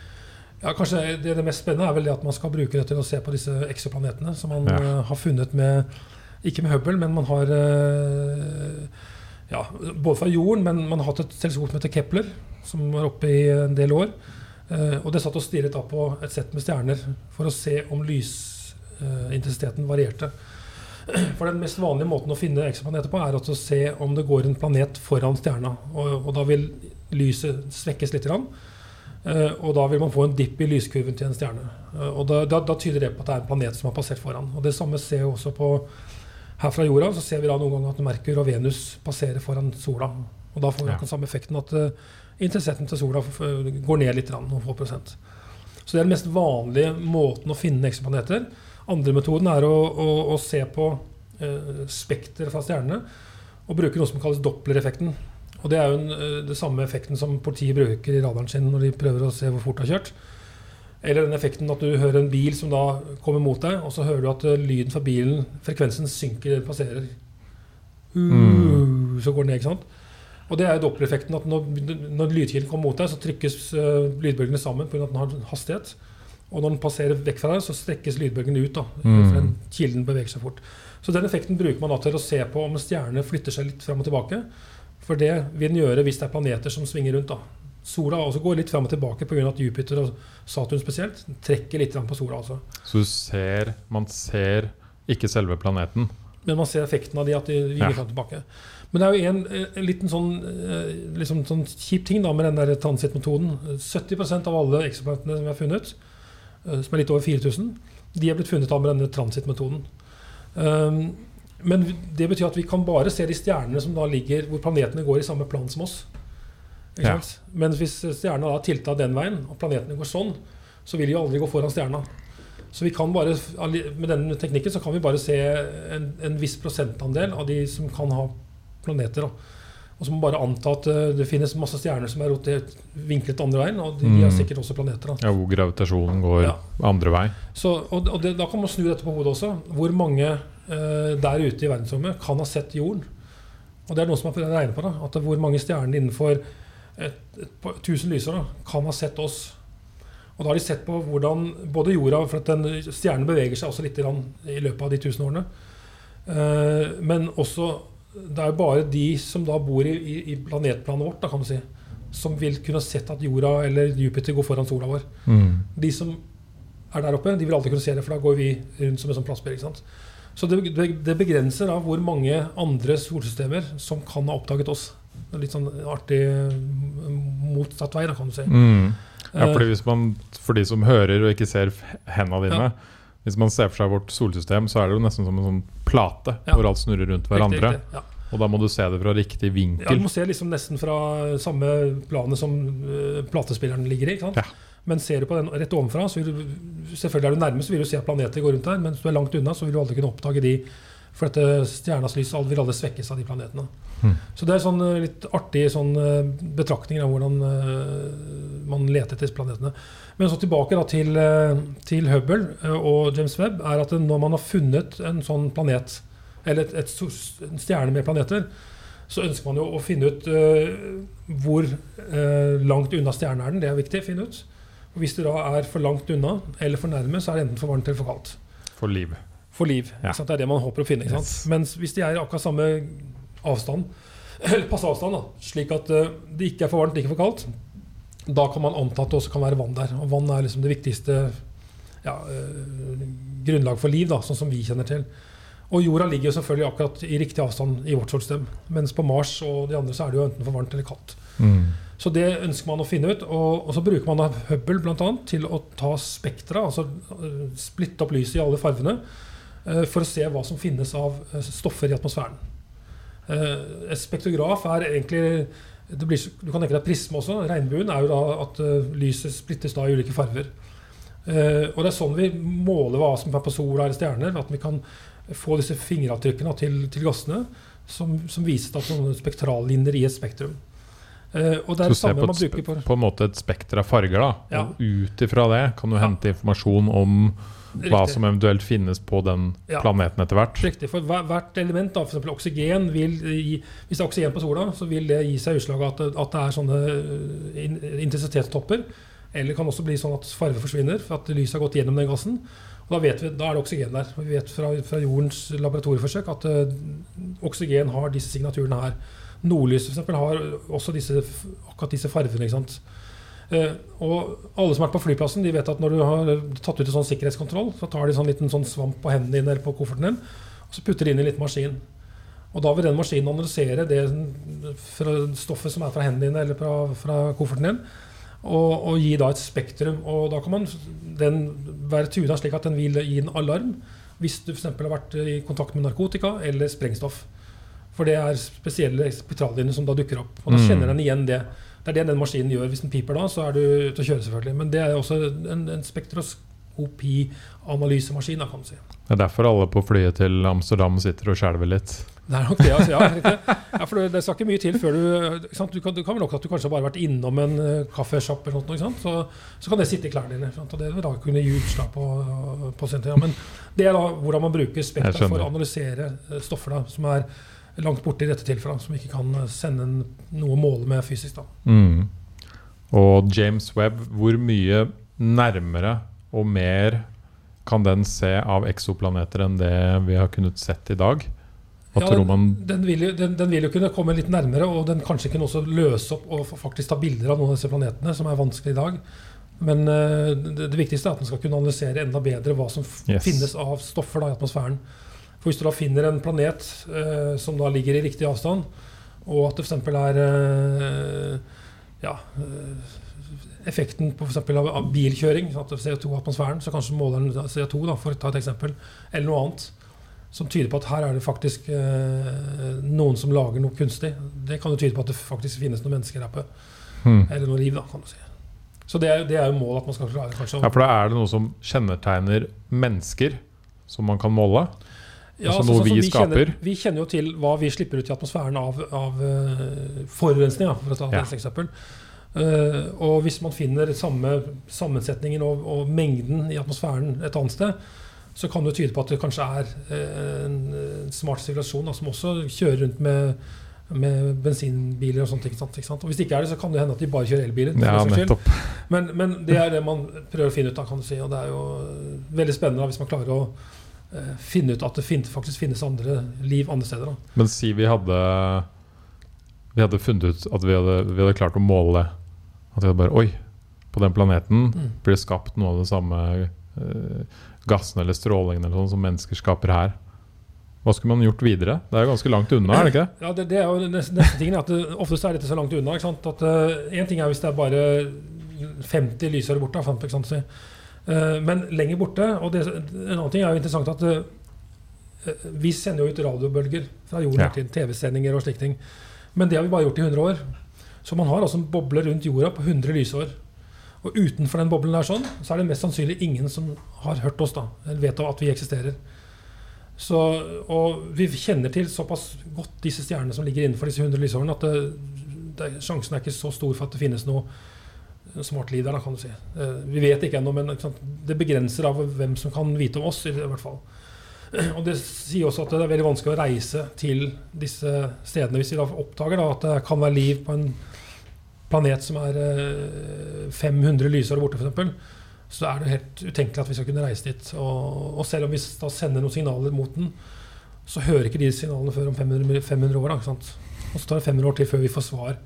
Ja, kanskje det, det mest spennende er vel det at man skal bruke det til å se på disse eksoplanetene som man Ja. eh, har funnet med Ikke med Hubble, men man har eh, ja, Både fra jorden, men man har hatt et teleskop som heter Kepler, som var oppe i en del år. Eh, og det satt og stirret da på et sett med stjerner for å se om lysintensiteten varierte. For den mest vanlige måten å finne eksoplaneter på er å se om det går en planet foran stjerna. Og, og da vil lyset svekkes litt. Grann. Eh, og da vil man få en dipp i lyskurven til en stjerne. Eh, og da, da, da tyder det på at det er en planet som har passert foran. Og det samme ser vi også på her fra jorda. Så ser vi da noen ganger at Merkur og Venus passerer foran sola. Og da får vi Ja. den samme effekten at uh, intensiteten til sola eh, går ned litt, noen få prosent. Så det er den mest vanlige måten å finne eksoplaneter. Andre metoden er å, å, å se på uh, spekter fra stjernene og bruke noe som kalles Doppler-effekten. Og Det er jo en, eh, det samme effekten som politiet bruker i radaren sin når de prøver å se hvor fort du har kjørt. Eller den effekten at du hører en bil som da kommer mot deg, og så hører du at eh, lyden fra bilen, frekvensen synker idet den passerer. Mm. Så går den ned, ikke sant? Og det er jo Doppler-effekten at når, når lydkilden kommer mot deg, så trykkes uh, lydbølgene sammen pga. at den har hastighet. Og når den passerer vekk fra deg, så strekkes lydbølgene ut. da, Mm. For den kilden beveger seg fort. Så den effekten bruker man da til å se på om en stjerne flytter seg litt fram og tilbake. For det vil den gjøre hvis det er planeter som svinger rundt. da. Sola også går litt fram og tilbake pga. at Jupiter og Saturn spesielt trekker litt på sola. altså. Så ser Man ser ikke selve planeten. Men man ser effekten av de at de Ja. fram og tilbake. Men det er jo en, en liten sånn, eh, liksom sånn kjip ting da med den der transittmetoden. 70% av alle eksoplanetene som vi har funnet, eh, som er litt over 4000, de er blitt funnet av med denne transittmetoden. Um, men det betyr at vi kan bare se de stjernene som da ligger hvor planetene går i samme plan som oss. Ja. Men hvis stjerna da tiltar tilta den veien, og planetene går sånn, så vil de jo aldri gå foran stjerna. Så vi kan bare, Med denne teknikken så kan vi bare se en, en viss prosentandel av de som kan ha planeter. Da. Og så må man bare anta at eh, det finnes masse stjerner som er rotert, vinklet andre veien, og de, de har Mm. sikkert også planeter. Da. Ja, hvor gravitasjonen går Ja. andre vei. Så, og og det, da kan man snu dette på hodet også. Hvor mange der ute i verdensrommet kan ha sett jorden? Og det er noe som har regner på da, At hvor mange stjerner innenfor et, et, 1000 lysår da, kan ha sett oss. Og da har de sett på hvordan både jorda For at den stjernen beveger seg også litt i løpet av de 1000 årene. Eh, men også Det er jo bare de som da bor i, i, planetplanet vårt, da, kan du si, som vil kunne sett at jorda eller Jupiter går foran sola vår. Mm. De som er der oppe, de vil alltid kunne se det, for da går vi rundt som en sånn plastbil. ikke sant? Så det, det, begrenser da hvor mange andre solsystemer som kan ha oppdaget oss. Det litt sånn artig mm, motsatt vei, da, kan du si. Mm. Ja, Eh, fordi hvis man, For de som hører og ikke ser hendene dine Ja. Hvis man ser for seg vårt solsystem, så er det jo nesten som en sånn plate Ja. hvor alt snurrer rundt hverandre. riktig, Ja. Og da må du se det fra riktig vinkel. Ja, du må se liksom nesten fra samme planet som eh, platespilleren ligger i. ikke sant? Ja. Men ser du på den rett ovenfra, så vil du, selvfølgelig er du nærmest, vil du se at planeter går rundt der. Men hvis du er langt unna, så vil du aldri kunne oppdage de. For dette stjernas lys vil aldri svekkes av de planetene. Mm. Så det er sånn eh, litt artig sånn eh, betraktninger av hvordan uh, man leter etter planetene. Men så tilbake da til, til Hubble og James Webb, er at når man har funnet en sånn planet, eller et, et, en stjerne med planeter, så ønsker man jo å finne ut uh, hvor uh, langt unna stjernen er den. Det er viktig å finne ut. Og hvis du da er for langt unna eller for nærme, så er det enten for varmt eller for kaldt. For liv. For liv. Ja. Det er det man håper å finne. Ikke? Yes. Mens hvis de er akkurat samme avstand, eller passe avstand, da, slik at eh, det ikke er for varmt, ikke for kaldt, da kan man anta at det også kan være vann der. Og vann er liksom det viktigste ja, eh, grunnlag for liv, da, sånn som vi kjenner til. Og jorda ligger jo selvfølgelig akkurat i riktig avstand i vårt solsystem. Mens på Mars og de andre så er det jo enten for varmt eller kaldt. Mm. Så det ønsker man å finne ut. Og, og så bruker man da Hubble annet, til å ta spektra, altså øh, splitte opp lyset i alle fargene, øh, for å se hva som finnes av øh, stoffer i atmosfæren. Eh, Et spektrograf er egentlig blir, Du kan tenke deg prisme også. Regnbuen er jo da at eh, lyset splittes da i ulike farger. Eh, og det er sånn vi måler hva som er på sola eller stjerner. At vi kan få disse fingeravtrykkene til, til gassene som, som vises som sånne spektrallinjer i et spektrum. Eh, og det er det samme på, man bruker på på en måte et spekter av farger, da. Ja. Og ut ifra det kan du hente informasjon om hva som eventuelt finnes på den Ja. planeten etter hvert. Riktig, for hvert element, da, f.eks. oksygen, vil gi, hvis det er oksygen på sola, så vil det gi seg utslag at, det- at det er sånne eh, intensitetstopper. Eller det kan også bli sånn at farve forsvinner, for at lyset har gått gjennom den gassen. Og da, vet vi, da er det oksygen der. Vi vet fra, fra jordens laboratorieforsøk at uh, oksygen har disse signaturene her. Nordlys for eksempel, har også disse, akkurat disse fargene. ikke sant? Eh, og alle som har vært på flyplassen, de vet at når du har tatt ut en sånn sikkerhetskontroll, så tar de sånn liten sånn svamp på hendene dine eller på kofferten din, og så putter de inn i en liten maskin. Og da vil den maskinen analysere det stoffet som er fra hendene dine eller fra, fra kofferten din, og, og gi da et spektrum. Og da kan man den være tuna slik at den vil gi en alarm hvis du f.eks. har vært i kontakt med narkotika eller sprengstoff. For det er spesielle spektrallinjer som da dukker opp. Og da Mm. kjenner den igjen det. Det er det den maskinen gjør. Hvis den piper da, så er du ute å kjøre, selvfølgelig. Men det er også en, en spektroskopi-analysemaskin, kan du si. Det er derfor alle på flyet til Amsterdam sitter og skjelver litt. Det er nok det, altså. Ja, ja, for det, skal ikke mye til før du? Du, kan, du kan vel nok at du kanskje bare har vært innom en uh, kaffesjapp eller noe, sant? Så, så kan det sitte i klærne dine. Og det vil da kunne gi utslag på, på sin tid. Ja, men det er da hvordan man bruker spekter for å analysere eh, stoffer da, som er langt borte i dette tilfellet, som ikke kan eh, sende noe å måle med fysisk. Mm. Og James Webb, hvor mye nærmere og mer kan den se av eksoplaneter enn det vi har kunnet sett i dag? Ja, den, Den vil, jo, den, den vil jo kunne komme litt nærmere, og den kanskje kunne også løse opp og faktisk ta bilder av noen av disse planetene, som er vanskelig i dag. Men uh, det, det viktigste er at den skal kunne analysere enda bedre hva som Yes. finnes av stoffer da, i atmosfæren. For Hvis du da finner en planet eh, som da ligger i riktig avstand, og at det f.eks. er eh, ja, eh, effekten på for av, av bilkjøring, sånn at CO2 i atmosfæren, så kanskje måler den CO2, da, for å ta et eksempel, eller noe annet som tyder på at her er det faktisk eh, noen som lager noe kunstig. Det kan jo tyde på at det faktisk finnes noen mennesker på, hmm. eller noe liv, da, kan du si. Så det er, det er jo målet at man skal klare kanskje Ja, for da er det noe som kjennetegner mennesker, som man kan måle? Altså sånn noe som vi vi, skaper. vi kjenner jo til hva vi slipper ut i atmosfæren av, av eh, forurensning, for å ta Ja. et eksempel. Uh, og hvis man finner samme sammensetningen og, og mengden i atmosfæren et annet sted, så kan det tyde på at det kanskje er eh, en, en smart sivilisasjon som også kjører rundt med, med bensinbiler og sånt. Ikke sant, ikke sant? Og hvis det ikke er det, så kan det hende at de bare kjører elbiler. Ja. Men, men det er det man prøver å finne ut av, kan du si. Og det er jo veldig spennende hvis man klarer å finne ut at det faktisk finnes andre liv andre steder. Da. Men si vi hadde Vi hadde funnet ut at vi hadde, vi hadde klart å måle det. At vi hadde bare Oi, på den planeten Mm. blir det skapt noe av det samme eh, gassen eller strålingen eller sånn som mennesker skaper her. Hva skulle man gjort videre? Det er jo ganske langt unna, er det ikke? Ja, det, det er jo neste, neste tingen. At det, oftest er dette så langt unna. Ikke sant? At Én ting er hvis det er bare 50 lysår borte. 50, ikke sant? si. Eh, men lenger borte Og det, en annen ting er jo interessant at eh, vi sender jo ut radiobølger fra jorden Ja. til. TV-sendinger og slike ting. Men det har vi bare gjort i 100 år. Så man har altså en boble rundt jorda på 100 lysår. Og utenfor den boblen der sånn, så er det mest sannsynlig ingen som har hørt oss, da. Eller vet at vi eksisterer. Så, og vi kjenner til såpass godt disse stjernene som ligger innenfor disse 100 lysårene, at det, det, sjansen er ikke så stor for at det finnes noe smart leader, da, kan du si. Eh, Vi vet ikke ennå, men det begrenser av hvem som kan vite om oss, i hvert fall. Og det sier også at det er veldig vanskelig å reise til disse stedene hvis vi da oppdager da, at det kan være liv på en planet som er eh, 500 lysår borte, f.eks., så er det helt utenkelig at vi skal kunne reise dit. Og, og selv om vi da sender noen signaler mot den, så hører ikke de signalene før om 500, 500 år. Da? Og så tar det 500 år til før vi får svar.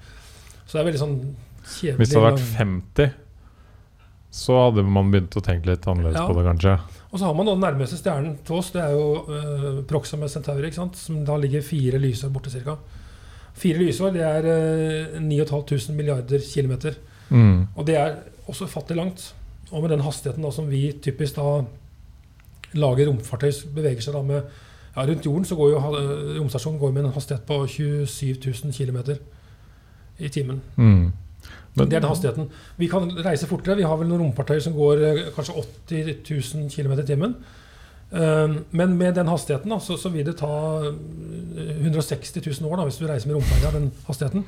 Så det er veldig sånn kjedelig Hvis det hadde vært 50, så hadde man begynt å tenke litt annerledes Ja. på det, kanskje. Og så har man da den nærmeste stjernen til oss, det er jo uh, Proxima Centauri, ikke sant? som da ligger fire lysår borte ca. Fire lysår det er uh, 9500 milliarder kilometer. Mm. Og det er også ufattelig langt. Og med den hastigheten da som vi typisk da lager romfartøy beveger seg da med ja, Rundt jorden så går jo romstasjonen går med en hastighet på 27 000 km i timen. Mm. Men- det er den hastigheten. Vi kan reise fortere. Vi har vel noen romfartøyer som går eh, kanskje 80 000 km i timen. Eh, men med den hastigheten da, så, så vil det ta eh, 160 000 år da, hvis du reiser med romferja. den hastigheten.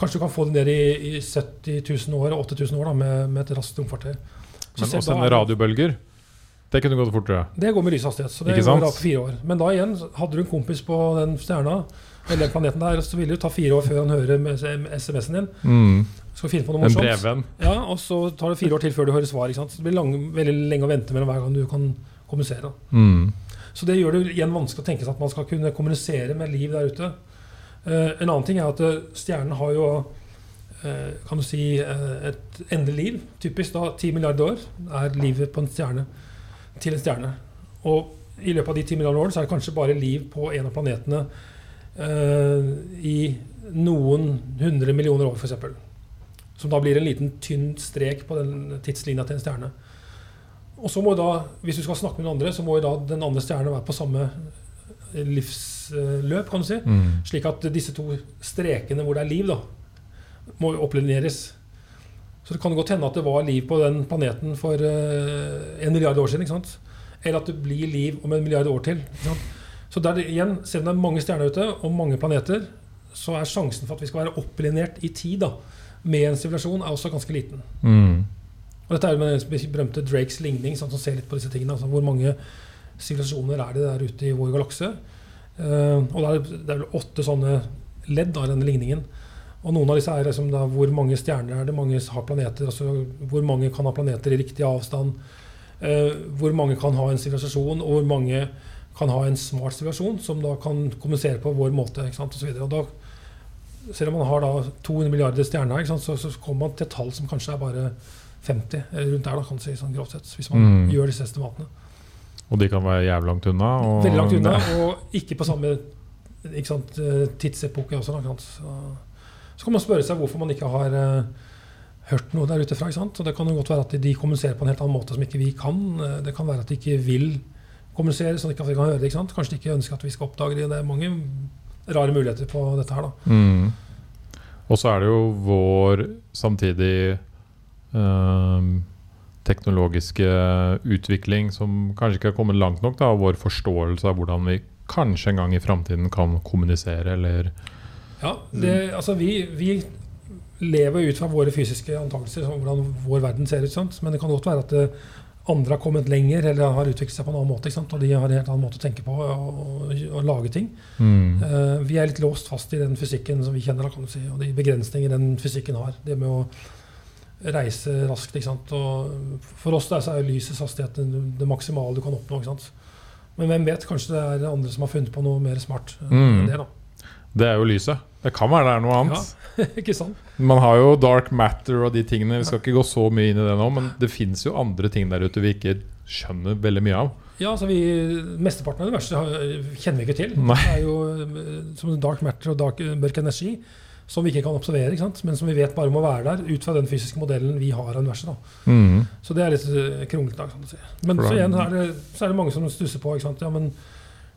Kanskje du kan få det ned i, i 70 000 år og 80 000 år da, med, med et raskt romfartøy. Men å sende er- radiobølger, det kunne gått fortere. Det går med lyshastighet. Så det går da på fire år. Men da igjen, hadde du en kompis på den stjerna, eller den planeten der, så vil det jo ta fire år før han hører SMS-en din. Mm. Skal finne på noe En morsomt. brevvenn. Ja, og så tar det fire år til før du hører svar. Ikke sant? Så det blir lang, veldig lenge å vente mellom hver gang du kan kommunisere. Mm. Så det gjør det igjen vanskelig å tenke seg at man skal kunne kommunisere med liv der ute. Uh, en annen ting er at eh, stjernen har jo uh, kan du si et endelig liv. Typisk da 10 milliarder år er livet på en stjerne til en stjerne. Og i løpet av de 10 milliarder år så er det kanskje bare liv på en av planetene i noen hundre millioner år, f.eks. Som da blir en liten tynn strek på den tidslinja til en stjerne. Og så må da, Hvis du skal snakke med noen andre, så må da den andre stjernen være på samme livsløp, kan du si. Mm. Slik at disse to strekene hvor det er liv, da, må jo opplineres. Så det kan godt hende at det var liv på den planeten for uh, en milliard år siden. ikke sant? Eller at det blir liv om en milliard år til. Så der, igjen, selv om det er mange stjerner ute, og mange planeter, så er sjansen for at vi skal være opplinert i tid da, med en sivilisasjon, er også ganske liten. Mm. Og dette er med den berømte Drakes ligning, sånn, som ser litt på disse tingene. Altså, hvor mange sivilisasjoner er det der ute i vår galakse? Uh, og det er, det er vel åtte sånne ledd da, denne ligningen. Og noen av disse er liksom da, hvor mange stjerner er det, mange har planeter, altså hvor mange kan ha planeter i riktig avstand, uh, hvor mange kan ha en sivilisasjon, og hvor mange kan ha en smart situasjon som da kan kommunisere på vår måte. Ikke sant, og så videre. og da selv om man har da 200 milliarder stjerner, ikke sant, så, så kommer man til et tall som kanskje er bare 50, eller rundt der, da, kan du si, sånn grovt sett, hvis man Mm. gjør disse estimatene. Og de kan være jævlig langt unna. Og Veldig langt unna, og ikke på samme ikke sant, eh, tidsepoke også. Da? Så, så kan man spørre seg hvorfor man ikke har eh, hørt noe der ute fra. Ikke sant? Og det kan jo godt være at de kommuniserer på en helt annen måte som ikke vi kan. Eh, Det kan være at de ikke vil kommunisere, sånn at vi kan høre det. Ikke sant? Kanskje de ikke ønsker at vi skal oppdage det. Det er mange rare muligheter på dette her. da. Mm. Og så er det jo vår samtidig ehm, teknologiske utvikling som kanskje ikke har kommet langt nok. da, Vår forståelse av hvordan vi kanskje en gang i framtiden kan kommunisere, eller Ja, det, altså vi, vi lever ut fra våre fysiske antakelser, sånn hvordan vår verden ser ut. Sant? Men det kan godt være at andre har kommet lenger eller har utviklet seg på en annen måte. Og de har en helt annen måte å tenke på og, og, og lage ting. mm. Uh, vi er litt låst fast i den fysikken som vi kjenner, kan du si, og de begrensninger den fysikken har. Det med å reise raskt. Ikke sant? For oss der så er lysets hastighet det, det maksimale du kan oppnå. Ikke sant? Men hvem vet? Kanskje det er andre som har funnet på noe mer smart eh, Mm. enn det. da. Det er jo lyset. Det kan være det er noe annet. ikke sant? Man har jo dark matter og de tingene. Vi skal ikke gå så mye inn i det nå, men det fins jo andre ting der ute vi ikke skjønner veldig mye av. Ja, altså vi, Mesteparten av det verste kjenner vi ikke til. Nei. Det er jo eh, som dark matter og dark, mørk energi som vi ikke kan observere, ikke men som vi vet bare må være der ut fra den fysiske modellen vi har av universet. Mm. Så det er litt eh, kronglete. si. Men så igjen så er, det, så er det mange som stusser på ikke sant? Ja, men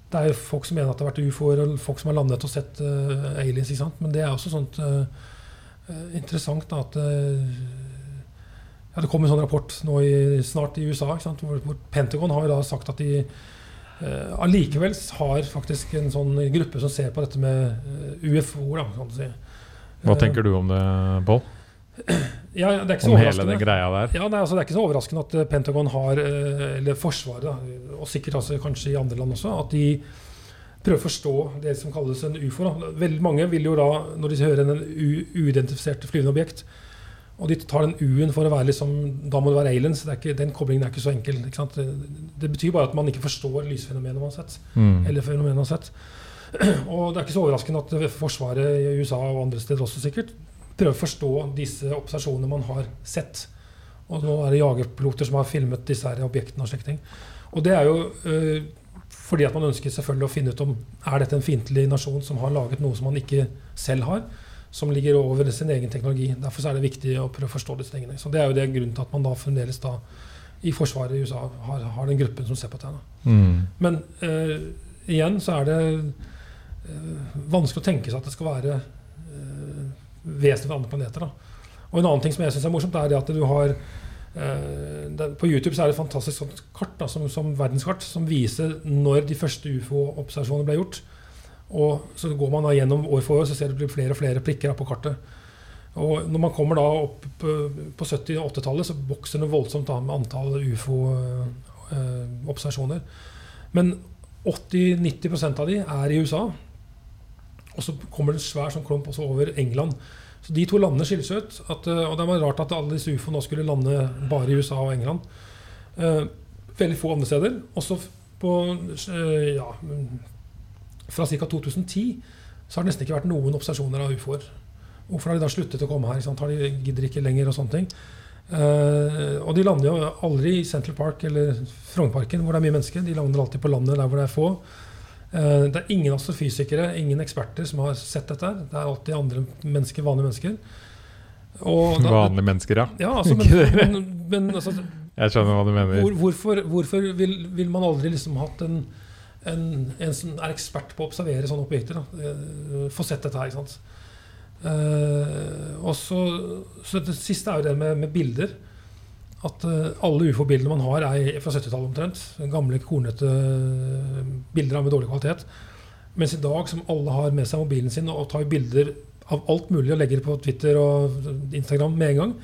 Det er jo folk som mener at det har vært ufoer, og folk som har landet og sett uh, aliens. ikke sant? Men det er også sånt uh, interessant da, at ja, Det kom en sånn rapport nå i, snart i USA, ikke sant? Hvor, hvor Pentagon har jo da sagt at de allikevel har faktisk en sånn gruppe som ser på dette med UFO-er. da, kan du si. Hva tenker du om det, Pål? Ja, det er ikke så Om hele den greia der? Ja, nei, altså, Det er ikke så overraskende at eh, Pentagon har, eh, eller Forsvaret, da, og sikkert altså, kanskje i andre land også, at de prøver å forstå det som kalles en ufo. Da. Veldig mange vil jo da, når de hører en uidentifisert flyvende objekt, og de tar den U-en for å være liksom, Da må det være aliens. Det ikke, den koblingen er ikke så enkel. Ikke sant? Det, det betyr bare at man ikke forstår lysfenomenet man har sett. Mm. Eller fenomenet man har sett. Og det er ikke så overraskende at Forsvaret i USA og andre steder også sikkert prøver å forstå disse observasjonene man har sett. Og nå er det jagerpiloter som har filmet disse her objektene og slike ting. Og det er jo øh, fordi at man ønsker selvfølgelig å finne ut om er dette en fiendtlig nasjon som har laget noe som man ikke selv har, som ligger over sin egen teknologi. Derfor så er det viktig å prøve å forstå disse tingene. Så Det er jo det grunnen til at man da fremdeles da i Forsvaret i USA har, har den gruppen som ser på dette. Mm. Men øh, igjen så er det øh, vanskelig å tenke seg at det skal være vesener fra andre planeter. Da. Og En annen ting som jeg synes er morsomt, er at du har eh, På YouTube så er det et fantastisk sånt kart da, som, som verdenskart som viser når de første ufo-observasjonene ble gjort. Og Så går man da gjennom år for år, så ser det blir flere og flere prikker da, på kartet. Og når man kommer da opp på, på 70- og 80-tallet, så vokser det voldsomt da med antall ufo-observasjoner. Men 80-90% av de er i USA. Og så kommer det en svær sånn klump også over England. Så de to landene skiller seg ut. At, eh, og det var rart at alle disse ufo nå skulle lande bare i USA og England. Eh, veldig få andre steder. Også på eh, ja, Fra ca. 2010 så har det nesten ikke vært noen observasjoner av ufoer. Hvorfor har de da sluttet å komme her? Sant? Har de gidder ikke lenger og sånne ting. Eh, og de lander jo aldri i Central Park eller Frognerparken hvor det er mye mennesker. De lander alltid på landet der hvor det er få. Eh, det er ingen astrofysikere, ingen eksperter som har sett dette. Det er alltid andre mennesker, vanlige mennesker. Da- Vanlige mennesker, ja. Ja, altså, men, men, men altså, Jeg skjønner hva du mener. hvor, hvorfor, hvorfor vil, vil man aldri liksom hatt en, en, en som er ekspert på å observere sånne objekter? Da? Eh, Få sett dette her, ikke sant? Uh, og så, så Det siste er jo det med, med bilder. At eh, alle ufo-bildene man har, er fra 70-tallet omtrent. Gamle, kornete eh, bilder av med dårlig kvalitet. Mens i dag, som alle har med seg mobilen sin og tar bilder av alt mulig og legger det på Twitter og Instagram med en gang,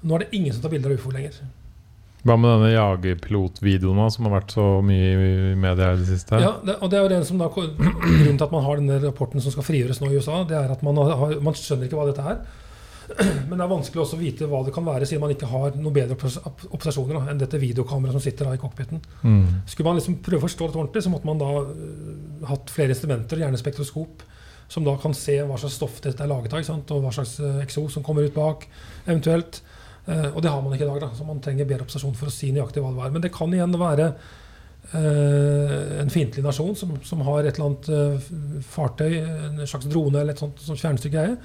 nå er det ingen som tar bilder av ufo lenger. Hva med denne jagerpilotvideoen som har vært så mye i media i det siste? Ja, det, og det er jo den som da, Grunnen til at man har denne rapporten som skal frigjøres nå i USA, det er at man, har, man skjønner ikke hva dette er. Men det er vanskelig også å vite hva det kan være, siden man ikke har noen bedre obs- observasjoner da, enn dette videokameraet som sitter da i cockpiten. Mm. Skulle man liksom prøve å forstå dette ordentlig, så måtte man da uh, hatt flere instrumenter, gjerne spektroskop, som da kan se hva slags stoff dette er laget av, og hva slags uh, eksos som kommer ut bak, eventuelt. Uh, og det har man ikke i dag, da, så man trenger bedre observasjon for å si nøyaktig hva det var. Men det kan igjen være eh, en fiendtlig nasjon som, som har et eller annet eh, fartøy, en slags drone eller et sånt, sånt fjernstyrt greie.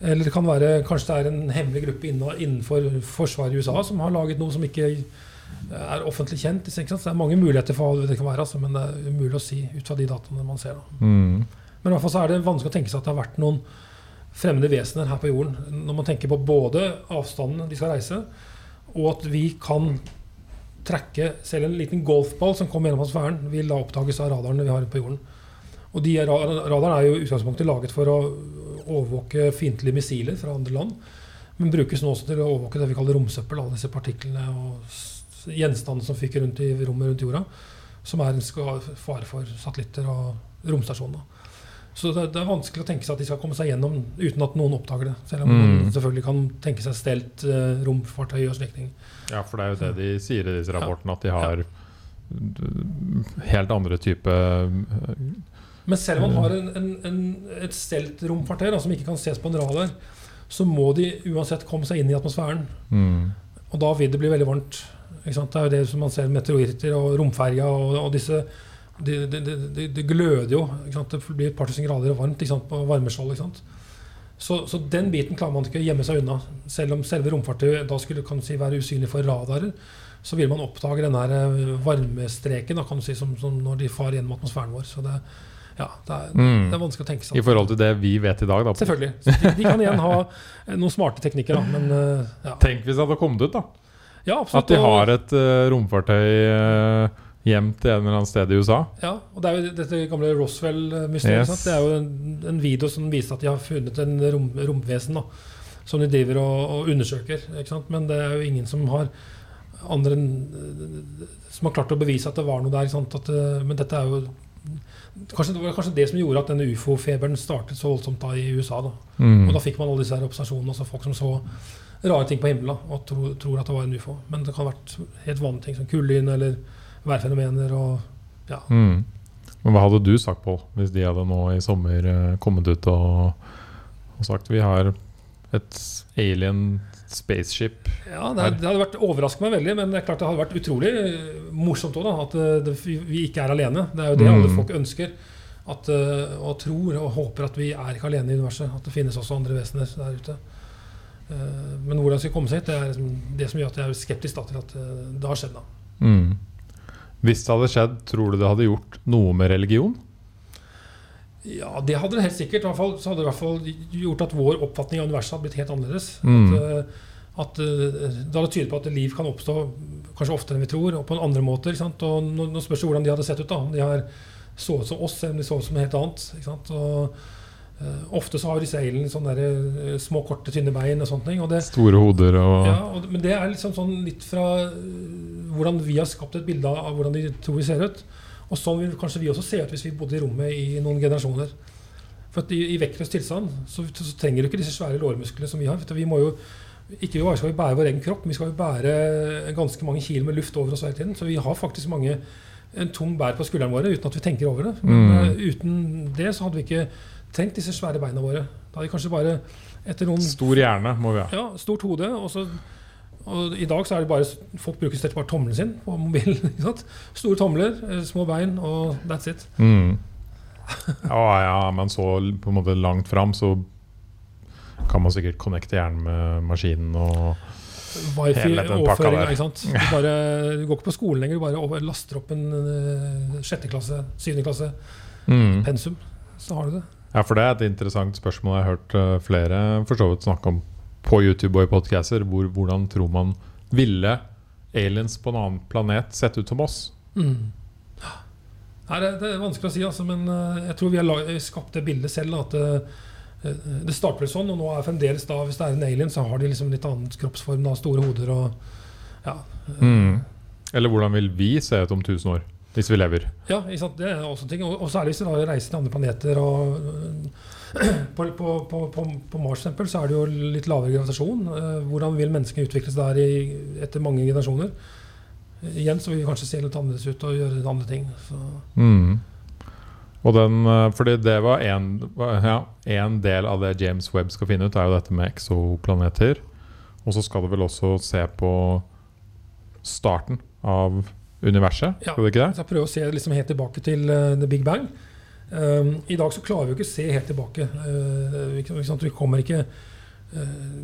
Eller det kan være kanskje det er en hemmelig gruppe innenfor forsvaret i USA som har laget noe som ikke er offentlig kjent. Så det er mange muligheter for hva det kan være, altså, men det er umulig å si ut fra de dataene man ser. Mm. Men i hvert fall så er det vanskelig å tenke seg at det har vært noen fremmede vesener her på jorden. Når man tenker på både avstanden de skal reise, og at vi kan trekke selv en liten golfball som kommer gjennom atmosfæren, vil da oppdages av radarene vi har på jorden. Og de radarene Radaren er jo i utgangspunktet laget for å overvåke fiendtlige missiler fra andre land, men brukes nå også til å overvåke det vi kaller romsøppel, alle disse partiklene og gjenstandene som fyker rundt i rommet rundt jorda, som er en ska- fare for satellitter og romstasjoner. Så det, det er vanskelig å tenke seg at de skal komme seg gjennom uten at noen oppdager det. Selv om Mm. man selvfølgelig kan tenke seg stelt eh, romfartøy og slike ting. Ja, for det er jo det de sier i disse rapportene, at de har helt andre type Men selv om man har en, en, en, et stelt romkvarter da, som ikke kan ses på en radar, så må de uansett komme seg inn i atmosfæren. mm. Og da vil det bli veldig varmt. Det er jo det som man ser meteoritter og romferja og, og disse det de, de, de, de gløder jo. Det blir et par tusen grader varmt på varmeskjold. Så, så den biten klarer man ikke å gjemme seg unna. Selv om selve romfartøyet da skulle kan si, være usynlig for radarer, så vil man oppdage den eh, varmestreken da, kan si, som, som når de farer gjennom atmosfæren vår. Så det, ja, det, er, Mm. det er vanskelig å tenke seg I forhold til det vi vet i dag, da. Selvfølgelig. De, de kan igjen ha eh, noen smarte teknikker, da, men eh, ja. Tenk hvis det hadde kommet ut, da. ja absolutt. At de har et uh, romfartøy uh, gjemt en eller annen sted i USA. Ja, og det er jo dette gamle Roswell-mysteriet. Yes. Det er jo en, en video som viser at de har funnet en rom, romvesen da, som de driver og, og undersøker. Men det er jo ingen som har andre enn som har klart å bevise at det var noe der. At, men dette er jo Kanskje det var kanskje det som gjorde at denne ufo-feberen startet så voldsomt da i USA. da. Mm. Og da fikk man alle disse her observasjonene, altså folk som så rare ting på himmelen og tro, tror at det var en ufo. Men det kan ha vært helt vanlige ting som kullyn eller værfenomener og ja. Mm. Men hva hadde du sagt, Pål, hvis de hadde nå i sommer eh, kommet ut og, og sagt vi har et alien spaceship Ja, det, det hadde vært overrasket meg veldig, men det er klart det hadde vært utrolig eh, morsomt òg, at eh, det, vi ikke er alene. Det er jo det Mm. alle folk ønsker. At, eh, og tror og håper at vi er ikke alene i universet. At det finnes også andre vesener der ute. Men hvordan skal komme seg hit, det er liksom det som gjør at jeg er skeptisk til at det har skjedd. da. mm. Hvis det hadde skjedd, tror du det hadde gjort noe med religion? Ja, det hadde det helt sikkert. I hvert fall, så hadde det i hvert fall gjort at vår oppfatning av universet hadde blitt helt annerledes. Mm. At, eh, at eh, Det hadde tydet på at liv kan oppstå kanskje oftere enn vi tror, og på en andre måter. Ikke sant? Og nå, nå spørs det hvordan de hadde sett ut. da. De har så ut som oss, eller om de så ut som helt annet. Ikke sant? Og, uh, ofte så har alienene sånne der, eh, små, korte, tynne bein og sånne ting. Og det, Store hoder og ja, og, men det er liksom sånn litt fra uh, hvordan vi har skapt et bilde av hvordan de tror vi ser ut. Og sånn vil kanskje vi også se ut hvis vi bodde i rommet i noen generasjoner. For i, i vektløs tilstand så, så trenger du ikke disse svære lårmusklene som vi har. For vi må jo ikke bare skal vi bære vår egen kropp, men vi skal jo bære ganske mange kilo med luft over oss hele tiden. Så vi har faktisk mange en tung bær på skuldrene våre uten at vi tenker over det. Men Mm. øh, uten det så hadde vi ikke trengt disse svære beina våre. Da hadde vi kanskje bare etter noen Stor hjerne må vi ha. ja, stort hode. Og, så, og I dag så er det bare folk bruker stort bare tommelen sin på mobilen. ikke sant? Store tomler, eh, små bein, og that's it. Mm. Ja, ja, men så på en måte langt fram, så kan man sikkert connecte hjernen med maskinen og Hele den Wifi-overføring. ikke sant? Du, bare, du går ikke på skolen lenger, du bare laster opp en eh, sjette klasse, syvende klasse mm. pensum. Så har du det. Ja, for det er et interessant spørsmål jeg har hørt eh, flere for så vidt snakke om på YouTube og i podcaster. Hvor, hvordan tror man ville aliens på en annen planet sett ut som oss? Mm. Nei, det, det er vanskelig å si, altså, men eh, jeg tror vi har skapt det bildet selv. At eh, eh, det starter sånn, og nå er fremdeles da, hvis det er en alien, så har de liksom litt annen kroppsform, da, store hoder og ja. Mm. Eller hvordan vil vi se ut om 1000 år? Hvis vi lever. Ja, det er også ting. Og særlig hvis vi reiser til andre planeter. og På, på, på, på, Mars eksempel, så er det jo litt lavere gravitasjon. Eh, Hvordan vil menneskene utvikle seg der i, etter mange generasjoner? Igjen så vil vi kanskje se litt annerledes ut og gjøre andre ting. Så. Mm. Og den, eh, fordi det var en, ja, en del av det James Webb skal finne ut, er jo dette med eksoplaneter. Og så skal det vel også se på starten av universet, Ja. skal du ikke det? Jeg prøver å se liksom helt tilbake til uh, the big bang. Um, I dag så klarer vi jo ikke å se helt tilbake. Uh, vi, ikke sant? vi kommer ikke uh,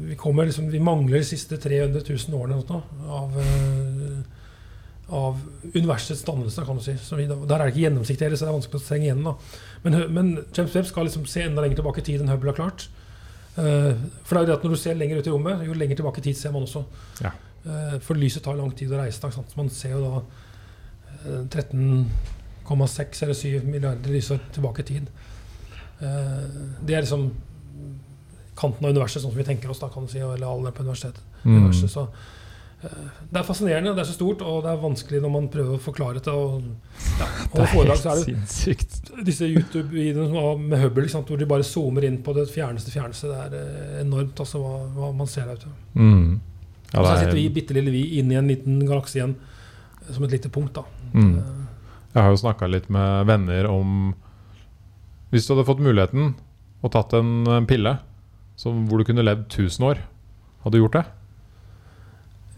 vi, kommer liksom, vi mangler de siste 300 000 årene noe, av, av universets dannelse, kan du si. Så vi, der er det ikke gjennomsiktig heller, så det er vanskelig å trenge igjen. Da. Men, men James Webb skal liksom se enda lenger tilbake i tid enn Hubble har klart. For det er jo det at Når du ser lenger ut i rommet, jo lenger tilbake i tid ser man også. Ja. For lyset tar lang tid å reise. Man ser jo da 13,6 eller 7 milliarder lysår tilbake i tid. Eh, det er liksom kanten av universet, sånn som vi tenker oss, da, kan du si, eller alle på universitetet. Mm. universet. Så, eh, det er fascinerende, det er så stort, og det er vanskelig når man prøver å forklare det. Og, ja, Det er foredrag, så er det sinnssykt. disse YouTube-videoene med Hubble, sant, hvor de bare zoomer inn på det fjerneste fjerneste. Det er eh, enormt altså, hva, hva man ser der ute. Mm. Ja, og så er sitter vi, bitte lille vi, inne i en liten galakse igjen, som et lite punkt. da. Mm. Eh, Jeg har jo snakka litt med venner om Hvis du hadde fått muligheten og tatt en pille som, hvor du kunne levd 1000 år, hadde du gjort det?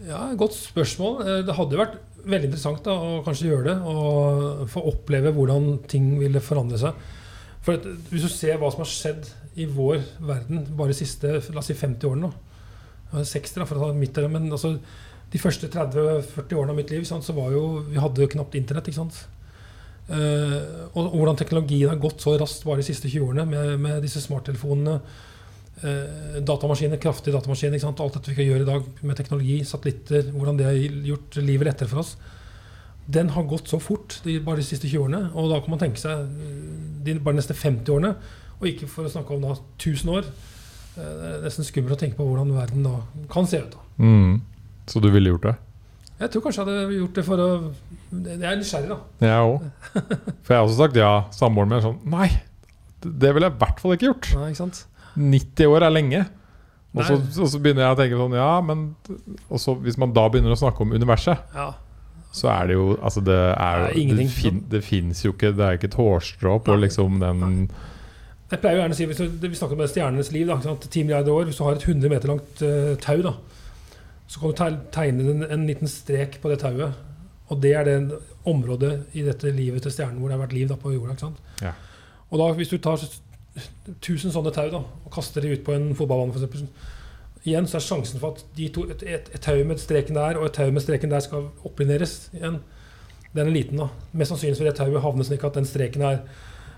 Ja, Godt spørsmål. Eh, Det hadde jo vært veldig interessant da, å kanskje gjøre det. Og få oppleve hvordan ting ville forandre seg. For at, Hvis du ser hva som har skjedd i vår verden bare de siste la oss si 50 årene nå. 60 da, for å ta midt der, men altså, De første 30-40 årene av mitt liv sant, så var jo, vi hadde knapt internett. ikke sant? Uh, og, og hvordan teknologien har gått så raskt bare de siste 20 årene med, med disse smarttelefonene. uh, datamaskiner, kraftige datamaskiner. Ikke sant? Alt dette vi kan gjøre i dag med teknologi, satellitter, hvordan det har gjort livet lettere for oss. Den har gått så fort de, bare de siste 20 årene. Og da kan man tenke seg eh, de bare neste 50 årene, og ikke for å snakke om da 1000 år. Uh, Det er nesten skummelt å tenke på hvordan verden da kan se ut. da. Mm. Så du ville gjort det? Jeg tror kanskje jeg hadde gjort det for å Jeg er nysgjerrig, da. Jeg òg. For jeg har også sagt ja. Samboeren min er sånn Nei, det ville jeg i hvert fall ikke gjort. Nei, ikke sant? 90 år er lenge. Og så, og så begynner jeg å tenke sånn Ja, men Og så hvis man da begynner å snakke om universet, Ja. så er det jo Altså, det er jo Det. Det, fin, det fins jo ikke Det er ikke et hårstrå på liksom den Jeg pleier jo gjerne å si, hvis du, Vi snakker om stjernenes liv. da, ikke sant? 10 milliarder år. Hvis du har et 100 meter langt uh, tau, da, så kan du tegne en, en liten strek på det tauet. Og det er det området i dette livet til stjernen hvor det har vært liv da, på jorda. ikke sant? Ja. Og da, hvis du tar 1000 sånne tau da, og kaster de ut på en fotballbane, f.eks., igjen så er sjansen for at de to, et, et, et tau med streken der og et tau med streken der skal opplineres igjen, den er liten. da. Mest sannsynlig vil det tauet havne slik at den streken er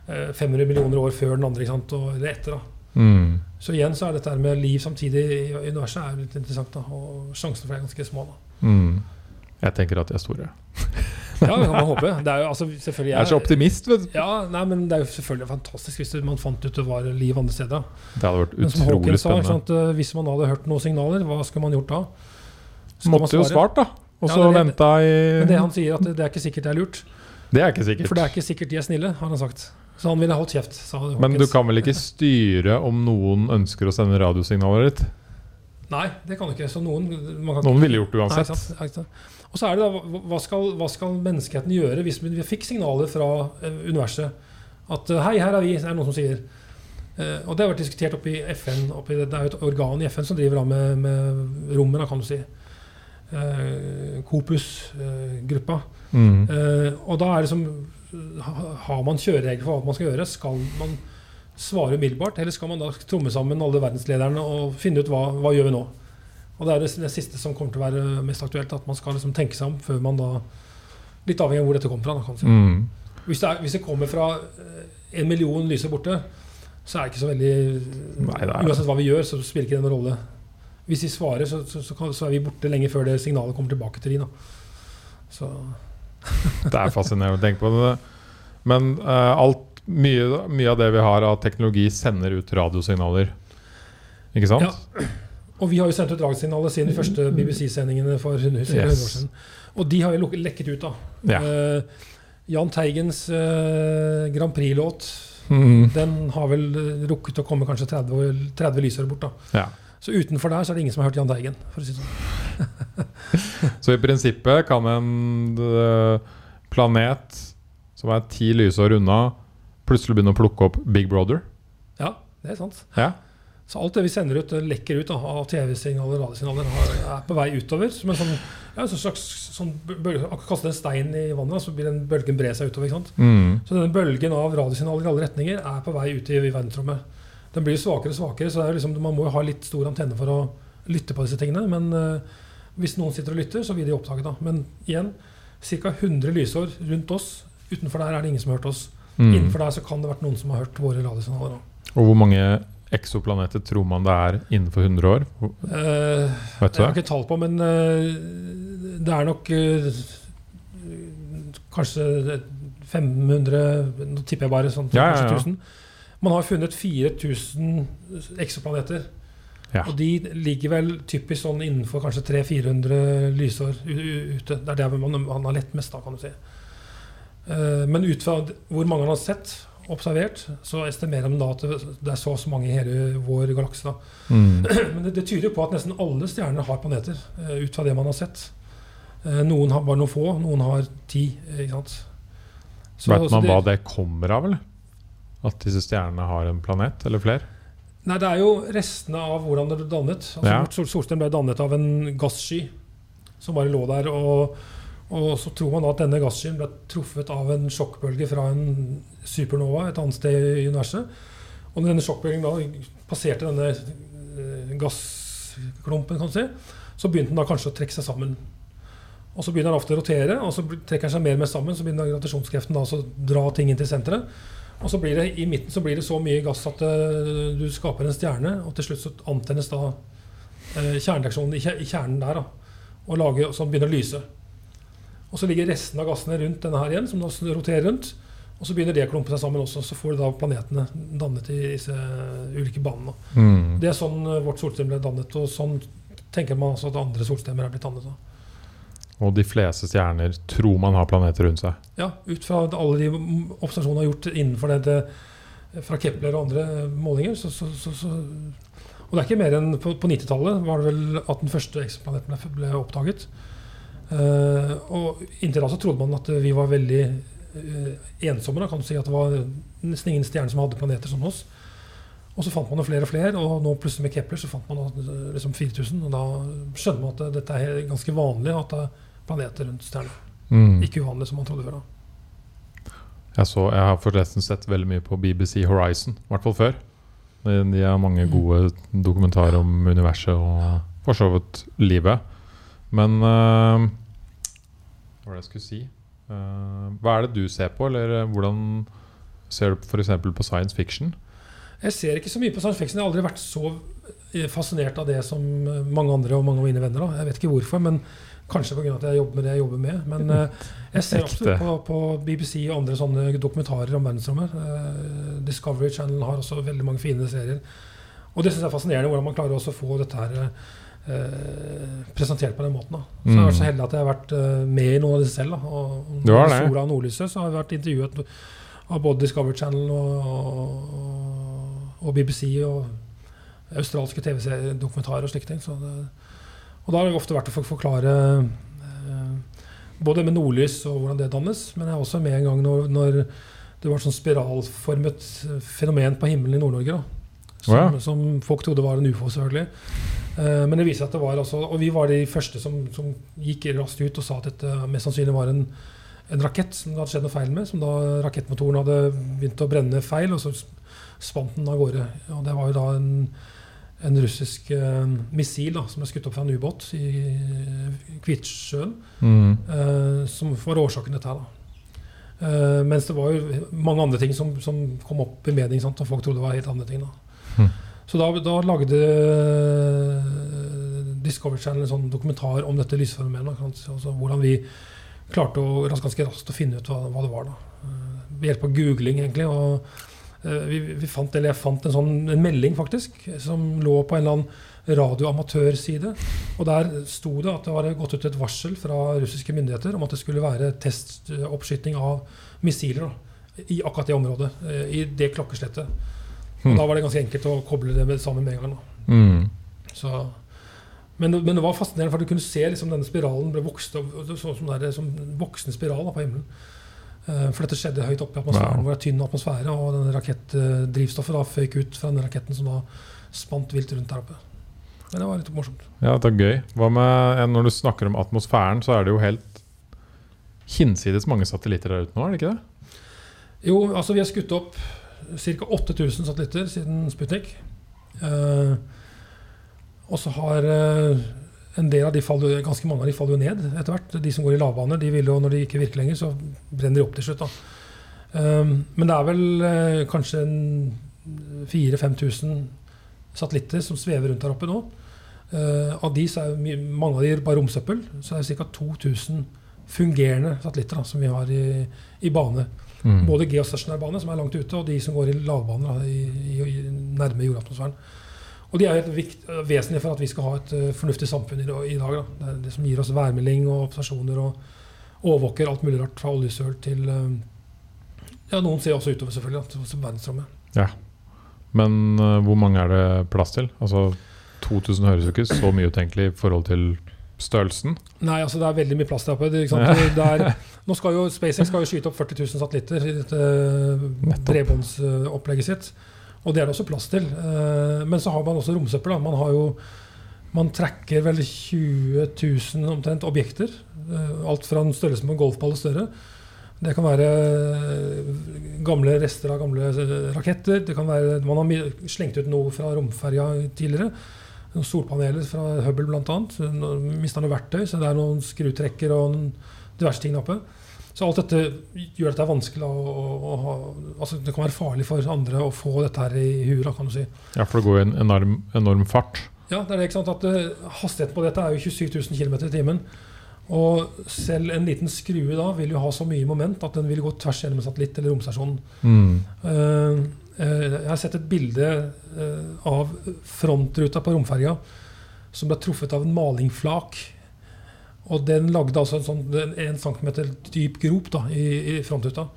eh, 500 millioner år før den andre, ikke sant? Og, eller etter. da. Mm. Så igjen så er dette med liv samtidig i universet er litt interessant. da, Og sjansene for det er ganske små. Mm. Jeg tenker at de er store. Ja, det kan man håpe. Det er jo altså, jeg, Jeg er så optimist, vet du. Ja, nei, men Det er jo selvfølgelig fantastisk hvis man fant ut det var liv andre steder. Det hadde vært utrolig sa, spennende. sant, eh, hvis man hadde hørt noen signaler, hva skulle man gjort da? Skal Måtte jo svart, da. Og så ja, venta i Men det han sier, at det, det er ikke sikkert det er lurt. Det er ikke sikkert. For det er ikke sikkert de er snille, har han sagt. Så han ville holdt kjeft. Men du kan vel ikke styre om noen ønsker å sende radiosignaler ditt? Nei, det kan du ikke. Så noen man kan Noen ville gjort det Nei, uansett. sant, ikke sant. Og så er det da, hva- skal, hva skal menneskeheten gjøre hvis vi fikk signaler fra eh, universet at eh, hei, her er vi, er det noen som sier. Uh, og det har vært diskutert oppe i FN. Oppe i det, det er jo et organ i FN som driver da med, med rommet, kan du si. Uh, Kopus-gruppa. Mm. Eh, og da er det som Har man kjøreregler for hva man skal gjøre? Skal man svare umiddelbart, eller skal man da tromme sammen alle verdenslederne og finne ut hva, hva gjør vi nå? Og Det er det, siste som kommer til å være mest aktuelt. At man skal liksom tenke seg om før man da Litt avhengig av hvor dette kommer fra. Da. Mm. hvis, det er, hvis det kommer fra eh, en million lyser borte, så er det ikke så veldig Nei, er- Uansett hva vi gjør, så spiller ikke det noen rolle. Hvis vi svarer, så, så, så, så er vi borte lenge før det signalet kommer tilbake til de. Da. Så Det er fascinerende å tenke på. det Men uh, alt, mye, mye av det vi har av teknologi, sender ut radiosignaler. Ikke sant? Ja. Og vi har jo sendt ut radiosignaler siden de første BBC-sendingene for 100, 100 år siden. Og de har jo lekket ut, da. Ja. Uh, Jahn Teigens uh, Grand Prix-låt Mm. Den har vel rukket å komme kanskje 30, år- 30 lysår bort. da ja. Så utenfor der så er det ingen som har hørt Jahn Teigen. For å si det sånn. Så i prinsippet kan en eh, planet som er ti lysår unna, plutselig begynne å plukke opp Big Brother. Ja, det er sant. Ja. Så alt det vi sender ut, eh, lekker ut av TV-signaler radiosignaler, er på vei utover. Som en sånn, ja, en slags sånn bølge, kaste en stein i vannet, så vil den bølgen bre seg utover. Mm. Så denne bølgen av radiosignaler i alle retninger er på vei ut i, i verdensrommet. Den blir svakere og svakere, så det liksom, man må jo ha litt stor antenne for å lytte på disse tingene. Men eh, hvis noen sitter og lytter, så vil de oppdage det. Men igjen, ca. 100 lysår rundt oss. Utenfor der er det ingen som har hørt oss. Mm. Innenfor der så kan det vært noen som har hørt våre radiosignaler. Og hvor mange eksoplaneter tror man det er innenfor 100 år? Uh, Vet du jeg har ikke tall på, men uh, det er nok uh, kanskje 500 Nå tipper jeg bare sånn Ja, ja, ja. kanskje 1000. Man har funnet 4000 eksoplaneter. Ja. Og de ligger vel typisk sånn innenfor kanskje 300-400 lysår ute. Det er der man, man har lett mest, da, kan du si. Uh, men ut fra hvor mange han har sett, observert, så estimerer man da at det er så og så mange i hele vår galakse. Mm. Men det, det tyder på at nesten alle stjerner har planeter, uh, ut fra det man har sett. Uh, noen har bare noen få, noen har ti. Ikke sant? Så man det- hva det kommer av, eller? At disse stjernene har en planet, eller flere? Nei, Det er jo restene av hvordan det ble dannet. Altså, Ja. Solsystem ble dannet av en gassky som bare lå der. Og, og så tror man da at denne gasskyen ble truffet av en sjokkbølge fra en supernova et annet sted i universet. Og når denne sjokkbølgen da passerte denne eh, gassklumpen, kan du si, så begynte den da kanskje å trekke seg sammen. Og så begynner den ofte å rotere, og så trekker den seg mer og mer sammen. Så begynner gravitasjonskreften da å dra ting inn til senteret. Og så blir det i midten så blir det så mye gass at eh, du skaper en stjerne, og til slutt så antennes da uh, kjernereaksjonen i, i kjernen der, da, og, lager, så begynner å lyse. Og så ligger resten av gassene rundt denne her igjen, som da roterer rundt. Og så begynner det å klumpe seg sammen også, så får du da planetene dannet i disse ulike banene. Mm. Det er sånn eh, vårt solsystem ble dannet, og sånn tenker man altså at andre solsystemer er blitt dannet. Da. Og de fleste stjerner tror man har planeter rundt seg. Ja, ut fra alle de observasjonene har gjort innenfor dette fra Kepler og andre målinger, så, så, så, Og det er ikke mer enn på, på 90-tallet var det vel at den første eksoplaneten ble, ble oppdaget. Eh, og inntil da så trodde man at vi var veldig eh, ensomme. Da, kan du si At det var nesten ingen stjerner som hadde planeter som oss. Og så fant man flere og flere, og nå plutselig med Kepler så fant man eh, liksom 4000. Og da skjønner man at dette er ganske vanlig at det planeter rundt stjerna. Mm. Ikke uvanlig som man trodde før. da. Jeg, så, jeg har forresten sett veldig mye på BBC Horizon, i hvert fall før. De, har mange Mm. gode dokumentarer om universet og for så vidt livet. Men uh, Hva var det jeg skulle si? Uh, hva er det du ser på, eller eh, hvordan Ser du f.eks. på science fiction? Jeg ser ikke så mye på science fiction. Jeg har aldri vært så fascinert av det som mange andre og mange av mine venner. Da. Jeg vet ikke hvorfor, men kanskje pga. at jeg jobber med det jeg jobber med. Men uh, jeg ser absolutt på, på BBC og andre sånne dokumentarer om verdensrommet. Uh, Discovery Channel har også veldig mange fine serier. Og det syns jeg er fascinerende hvordan man klarer å få dette her uh, presentert på den måten. Da. Så jeg har vært så Mm. heldig at jeg har vært med i noe av disse selv. Da. Og Du har det. Sola og nordlyset så har jeg vært intervjuet av både Discovery Channel og, og, og BBC og australske TV-dokumentarer og slike ting. Så det, og da har det ofte vært å forklare eh, både med nordlys og hvordan det dannes, men jeg er også med en gang når, når det var et sånn spiralformet fenomen på himmelen i Nord-Norge. Som, ja. som folk trodde var en ufo, selvfølgelig. Eh, men det viser at det var altså Og vi var de første som, som gikk raskt ut og sa at dette mest sannsynlig var en, en rakett som det hadde skjedd noe feil med. Som da rakettmotoren hadde begynt å brenne feil, og så spant den av gårde. Og det var jo da en, en russisk eh, missil da, som er skutt opp fra en ubåt i Kvitsjøen. Mm. Eh, som var årsaken til dette her. Eh, mens det var jo mange andre ting som, som kom opp i media, sant, og folk trodde det var helt andre ting. da. Mm. Så da, da lagde eh, Discovery Channel en sånn dokumentar om dette lysfenomenet. Altså hvordan vi klarte å, ganske raskt å finne ut hva, hva det var. da. Eh, Ved hjelp av googling, egentlig. og vi, vi fant, eller Jeg fant en sånn en melding faktisk, som lå på en eller annen radioamatørside. Og der sto det at det var gått ut et varsel fra russiske myndigheter om at det skulle være testoppskyting av missiler da, i akkurat det området. eh, I det klokkeslettet. Og mm. da var det ganske enkelt å koble det med, sammen med en gang. Mm. Så, men, men det var fascinerende, for du kunne se liksom denne spiralen ble vokst opp, så som, det er som en voksende spiral da, på himmelen. Eh, for dette skjedde høyt oppe i atmosfæren, Wow. hvor det er tynn atmosfære, og denne rakettdrivstoffet da føyk ut fra denne raketten som da spant vilt rundt der oppe. Men det var litt morsomt. Ja, det er gøy. Hva med, eh, Når du snakker om atmosfæren, så er det jo helt hinsides mange satellitter der ute nå, er det ikke det? Jo, altså vi har skutt opp ca. 8000 satellitter siden Sputnik. Eh, og så har eh, en del av de faller, ganske mange av de faller jo ned etter hvert. De som går i lavbane, de vil jo, når de ikke virker lenger, så brenner de opp til slutt. da. Eh, men det er vel eh, kanskje en 4000-5000 satellitter som svever rundt der oppe nå. Eh, av de så er mange av de bare romsøppel. Så er det ca. 2000 fungerende satellitter da, som vi har i, i bane. Mm. Både geostasjonær bane, som er langt ute, og de som går i lavbane da, i, i, i, nærme jordatmosfæren. Og de er helt vikt, vesentlige for at vi skal ha et eh, fornuftig samfunn i, dag. Da. Det er det som gir oss værmelding og observasjoner og overvåker alt mulig rart fra oljesøl til eh, Ja, noen ser også utover, selvfølgelig, som verdensrommet. Ja. Men uh, hvor mange er det plass til? Altså 2000 høres jo ikke så mye ut egentlig i forhold til størrelsen. Nei, altså det er veldig mye plass der oppe. Det er, nå skal jo SpaceX skal jo skyte opp 40 000 satellitter i dette bredbåndsopplegget sitt. Og det er det også plass til. Eh, Men så har man også romsøppel. Man man trekker vel 20 000 omtrent objekter. eh, Alt fra en størrelse på en golfball og større. Det kan være eh, gamle rester av gamle raketter. Det kan være, man har slengt ut noe fra romferja tidligere. Noen solpaneler fra Hubble bl.a. Mista noe verktøy, så det er noen skrutrekker og diverse ting oppe. Så alt dette gjør at det er vanskelig å, å, å altså Det kan være farlig for andre å få dette her i huet, kan du si. Ja, for det går i en enorm, enorm fart. Ja, det er det, ikke sant? At uh, Hastigheten på dette er jo 27 000 km i timen. Og selv en liten skrue da vil jo ha så mye moment at den vil gå tvers gjennom en satellitt eller romstasjonen. Mm. Uh, uh, jeg har sett et bilde eh, av frontruta på romferja som ble truffet av en malingflak. Og den lagde altså en sånn en, en centimeter dyp grop da, i, i frontruta.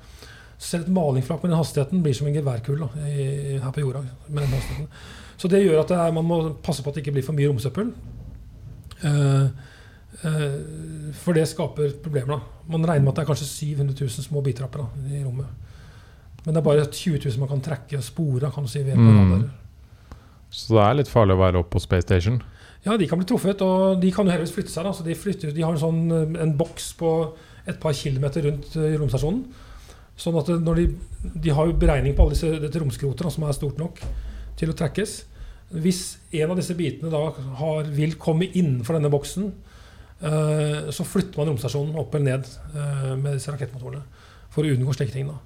Selv et malingflak med den hastigheten blir som en geværkule her på jorda. Med den hastigheten. Så det gjør at det er, man må passe på at det ikke blir for mye romsøppel. Uh, uh, for det skaper problemer. da. Man regner med at det er kanskje 700 000 små bitrapper da, i rommet. Men det er bare 20 000 man kan trekke og spore kan du si, ved Mm. Så det er litt farlig å være oppe på Space Station. Ja, de kan bli truffet, og de kan jo heldigvis flytte seg. Da. Så de, flytter, de har en, sånn, eh, en boks på et par kilometer rundt eh, romstasjonen. Sånn at når de, de har jo beregning på alle disse, dette romskrotet som er stort nok til å trekkes. Hvis en av disse bitene da har, vil komme innenfor denne boksen, eh, så flytter man romstasjonen opp eller ned eh, med disse rakettmotorene. For å unngå slike ting. da.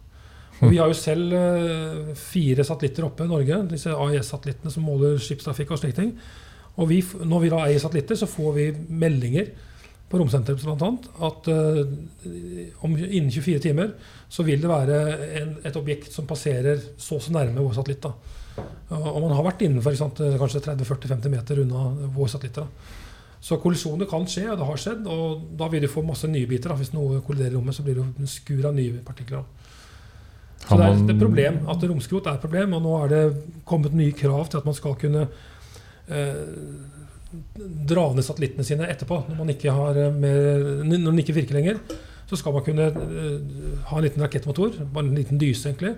Og vi har jo selv eh, fire satellitter oppe i Norge, disse AIS-satellittene som måler skipstrafikk og slike ting. Og vi, når vi da eier satellitter, så får vi meldinger på romsenteret bl.a. at uh, om, innen 24 timer så vil det være en, et objekt som passerer så og så nærme vår satellitt. da. Og og man har vært innenfor sant, kanskje 30-40-50 meter unna vår satellitt. da. Så kollisjoner kan skje, og det har skjedd. Og da vil du få masse nye biter. da. Hvis noe kolliderer i rommet, så blir det en skur av nye partikler. Så det er et problem at romskrot er et problem, og nå er det kommet nye krav til at man skal kunne eh, dra ned satellittene sine etterpå. Når, man ikke har eh, mer, når den ikke virker lenger, så skal man kunne eh, ha en liten rakettmotor, bare en liten dyse egentlig,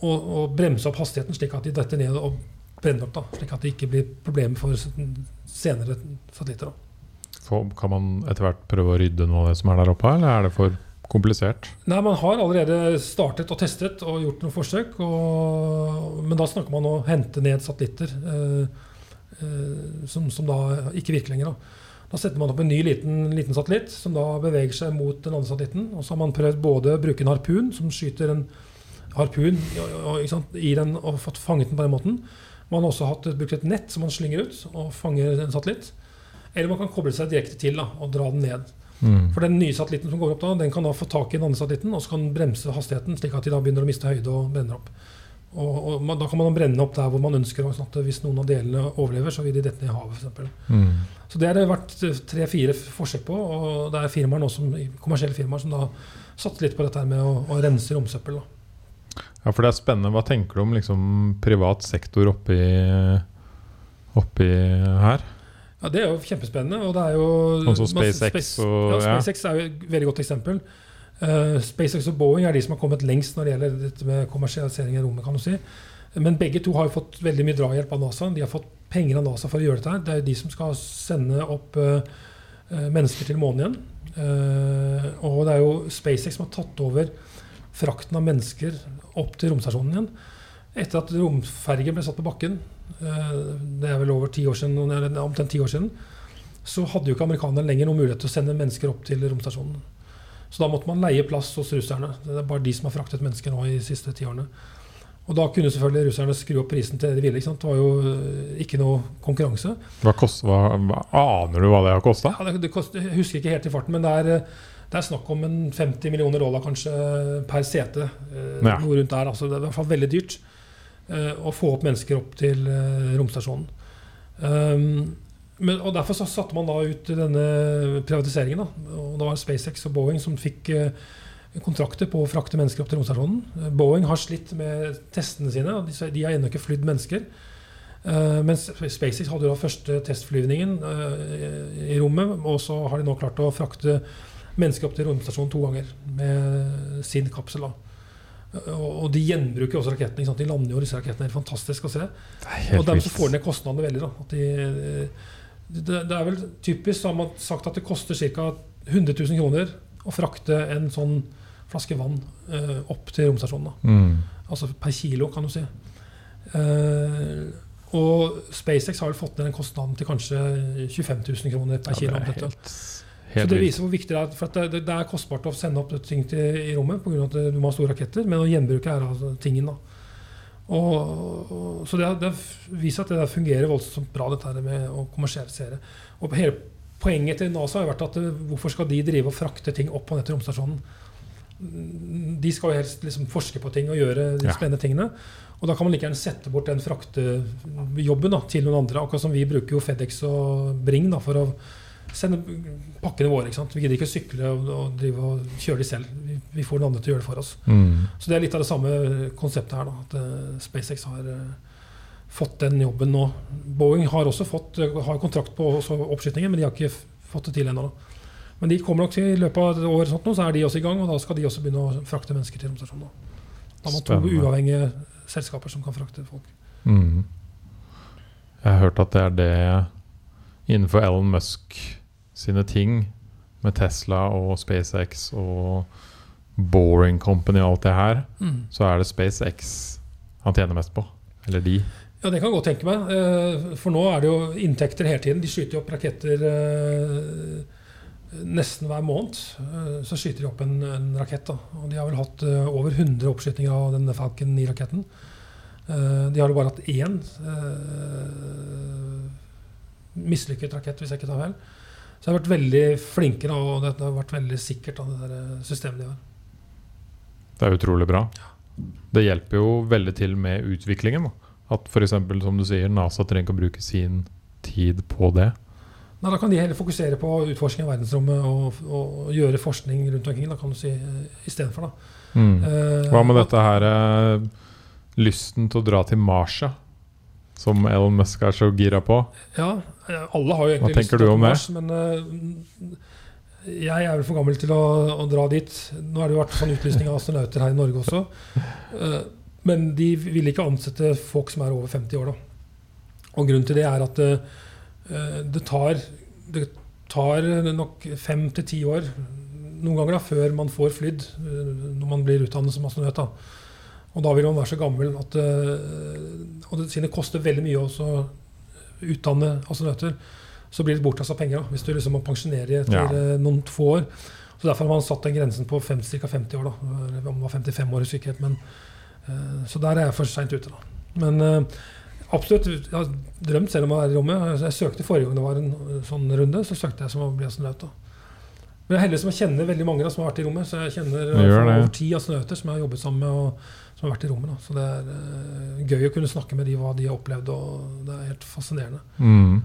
og, og bremse opp hastigheten slik at de detter ned og brenner opp. da, Slik at det ikke blir problemer for senere satellitter. da. For, Kan man etter hvert prøve å rydde noe av det som er der oppe, eller er det for komplisert? Nei, Man har allerede startet og testet og gjort noen forsøk. Og, men da snakker man om å hente ned satellitter eh, eh, som, som da ikke virker lenger. Da. da setter man opp en ny liten, liten satellitt som da beveger seg mot den andre satellitten. Og så har man prøvd både å bruke en harpun som skyter en harpun sant, i den og fått fanget den på den måten. Man har også hatt, brukt et nett som man slynger ut og fanger en satellitt. Eller man kan koble seg direkte til da, og dra den ned. Mm. For den nye satellitten som går opp da, den kan da få tak i den andre satellitten, og så kan den bremse hastigheten, slik at de da begynner å miste høyde og brenner opp. Og, og man, Da kan man brenne opp der hvor man ønsker. Sånn at hvis noen av delene overlever, så vil de dette ned i havet. For. Mm. så det har det vært tre-fire forsøk på. Og det er firmaer nå som, kommersielle firmaer som da satser litt på dette med å, å rense romsøppel. da. Ja, for det er spennende. Hva tenker du om liksom privat sektor oppi, oppi her? Ja, Det er jo kjempespennende. og det er jo... Sånn som SpaceX space- og- ja, ja. SpaceX er jo et veldig godt eksempel. Eh, SpaceX og Boeing er de som har kommet lengst når det gjelder dette med kommersialisering i rommet. kan du si. Men begge to har jo fått veldig mye drahjelp av NASA. De har fått penger av NASA for å gjøre dette. her. Det er jo de som skal sende opp eh, mennesker til månen igjen. Uh, og det er jo SpaceX som har tatt over frakten av mennesker opp til romstasjonen igjen. Etter at romfergen ble satt på bakken, uh, det er vel over ti år siden, omtrent ti år siden, så hadde jo ikke amerikanerne lenger noen mulighet til å sende mennesker opp til romstasjonen. Så da måtte man leie plass hos russerne. Det er bare de som har fraktet mennesker nå i de siste ti årene. Og da kunne selvfølgelig russerne skru opp prisen til det de ville. ikke sant? Det var jo eh, ikke noe konkurranse. Hva kost, hva, aner du hva det har kosta? Ja, det, det kost, jeg husker ikke helt i farten, men det er, eh, det er snakk om en 50 millioner dollar kanskje per sete. eh, Ja. Noe rundt der. altså Det er i hvert fall veldig dyrt eh, å få opp mennesker opp til eh, romstasjonen. Um, men, og Derfor så satte man da ut denne privatiseringen. Da. Og det var SpaceX og Boeing som fikk eh, kontrakter på å frakte mennesker opp til romstasjonen. Eh, Boeing har slitt med testene sine. og De, de har ennå ikke flydd mennesker. Eh, mens SpaceX hadde jo da første testflyvningen i rommet, og så har de nå klart å frakte mennesker opp til romstasjonen to ganger med sin kapsel. da. Og, og de gjenbruker også rakettene. ikke sant? De lander jo disse rakettene. helt fantastisk å se. Og dermed så får de ned kostnadene veldig. da. At de, det, det er vel typisk, så har man sagt at det koster ca. 100 000 kroner å frakte en sånn flaske vann eh, opp til romstasjonen. Mm. Altså per kilo, kan du si. Eh, og SpaceX har vel fått ned den kostnaden til kanskje 25 000 kroner per Ja, kilo. det helt, helt, Så det viser hvor viktig det er. For at det, det er kostbart å sende opp ting til, i rommet pga. at du må ha store raketter, men å gjenbruke er altså tingen. da. Og, og, så det, det viser at det fungerer voldsomt bra, dette her med å kommersialisere. Og hele Poenget til NASA har vært at eh, hvorfor skal de drive og frakte ting opp og ned til romstasjonen? De skal jo helst liksom forske på ting og gjøre de spennende tingene. Og da kan man like gjerne sette bort den fraktejobben da, til noen andre. Akkurat som vi bruker jo FedEx og Bring da, for å sende pakkene våre. ikke sant? Vi gidder ikke å sykle og, og og kjøre de selv. Vi, vi får noen andre til å gjøre det for oss. Mm. Så det er litt av det samme konseptet her. da, At eh, SpaceX har eh, fått den jobben nå. Boeing har også fått eh, har kontrakt på oppskytingen, men de har ikke fått det til ennå. Men de kommer nok til i løpet av et år sånt nå, så er de også i gang, og da skal de også begynne å frakte mennesker til romstasjonen. Da Da har man to uavhengige selskaper som kan frakte folk. Mm. Jeg har hørt at det er det innenfor Elon Musk sine ting, med Tesla og SpaceX og Boring Company og alt det her, så er det SpaceX han tjener mest på. Eller de. Ja, det kan jeg godt tenke meg. eh, For nå er det jo inntekter hele tiden. De skyter jo opp raketter eh, nesten hver måned eh, så skyter de opp en, en rakett. Da. Og de har vel hatt over 100 oppskytinger av denne Falcon 9-raketten. Eh, de har jo bare hatt én mislykket rakett, hvis jeg ikke tar feil. Så de har vært veldig flinke, da, og det har vært veldig sikkert, da, det der eh, systemet de har. Det er utrolig bra. Det hjelper jo veldig til med utviklingen. Da. At f.eks. som du sier, NASA trenger ikke å bruke sin tid på det. Nei, Da kan de heller fokusere på utforsking av verdensrommet og, og gjøre forskning rundt omkring da, kan du si, eh, istedenfor. Mm. Eh, Hva med dette her lysten til å dra til Mars? Som Elon Musk er så gira på? Ja, alle har jo egentlig tenker du om det? Mars, men uh, jeg er vel for gammel til å, å dra dit. Nå har det jo vært sånn utlysning av astronauter her i Norge også. Uh, men de vil ikke ansette folk som er over 50 år, da. Og grunnen til det er at uh, det tar det tar nok fem til ti år noen ganger da, før man får flydd når man blir utdannet som astronaut. da. Og da vil man være så gammel at eh, Og det, siden det koster veldig mye å utdanne astronauter, så blir det bortkasta penger da, hvis du liksom må pensjonere etter Ja. eh, noen få år. Så Derfor har man satt den grensen på ca. 50 år. da, Om det var 55 år, i jeg. Men, eh, så der er jeg for seint ute. da. Men eh, absolutt, jeg har drømt selv om å være i rommet. Jeg søkte forrige gang det var en eh, sånn runde, så søkte jeg som å bli astronaut. da. Men jeg er heldig som jeg kjenner veldig mange da, som har vært i rommet. Så jeg kjenner eh, over ti astronauter som jeg har jobbet sammen med, og som har vært i rommet. da. Så det er uh, gøy å kunne snakke med de hva de har opplevd, og det er helt fascinerende. Mm.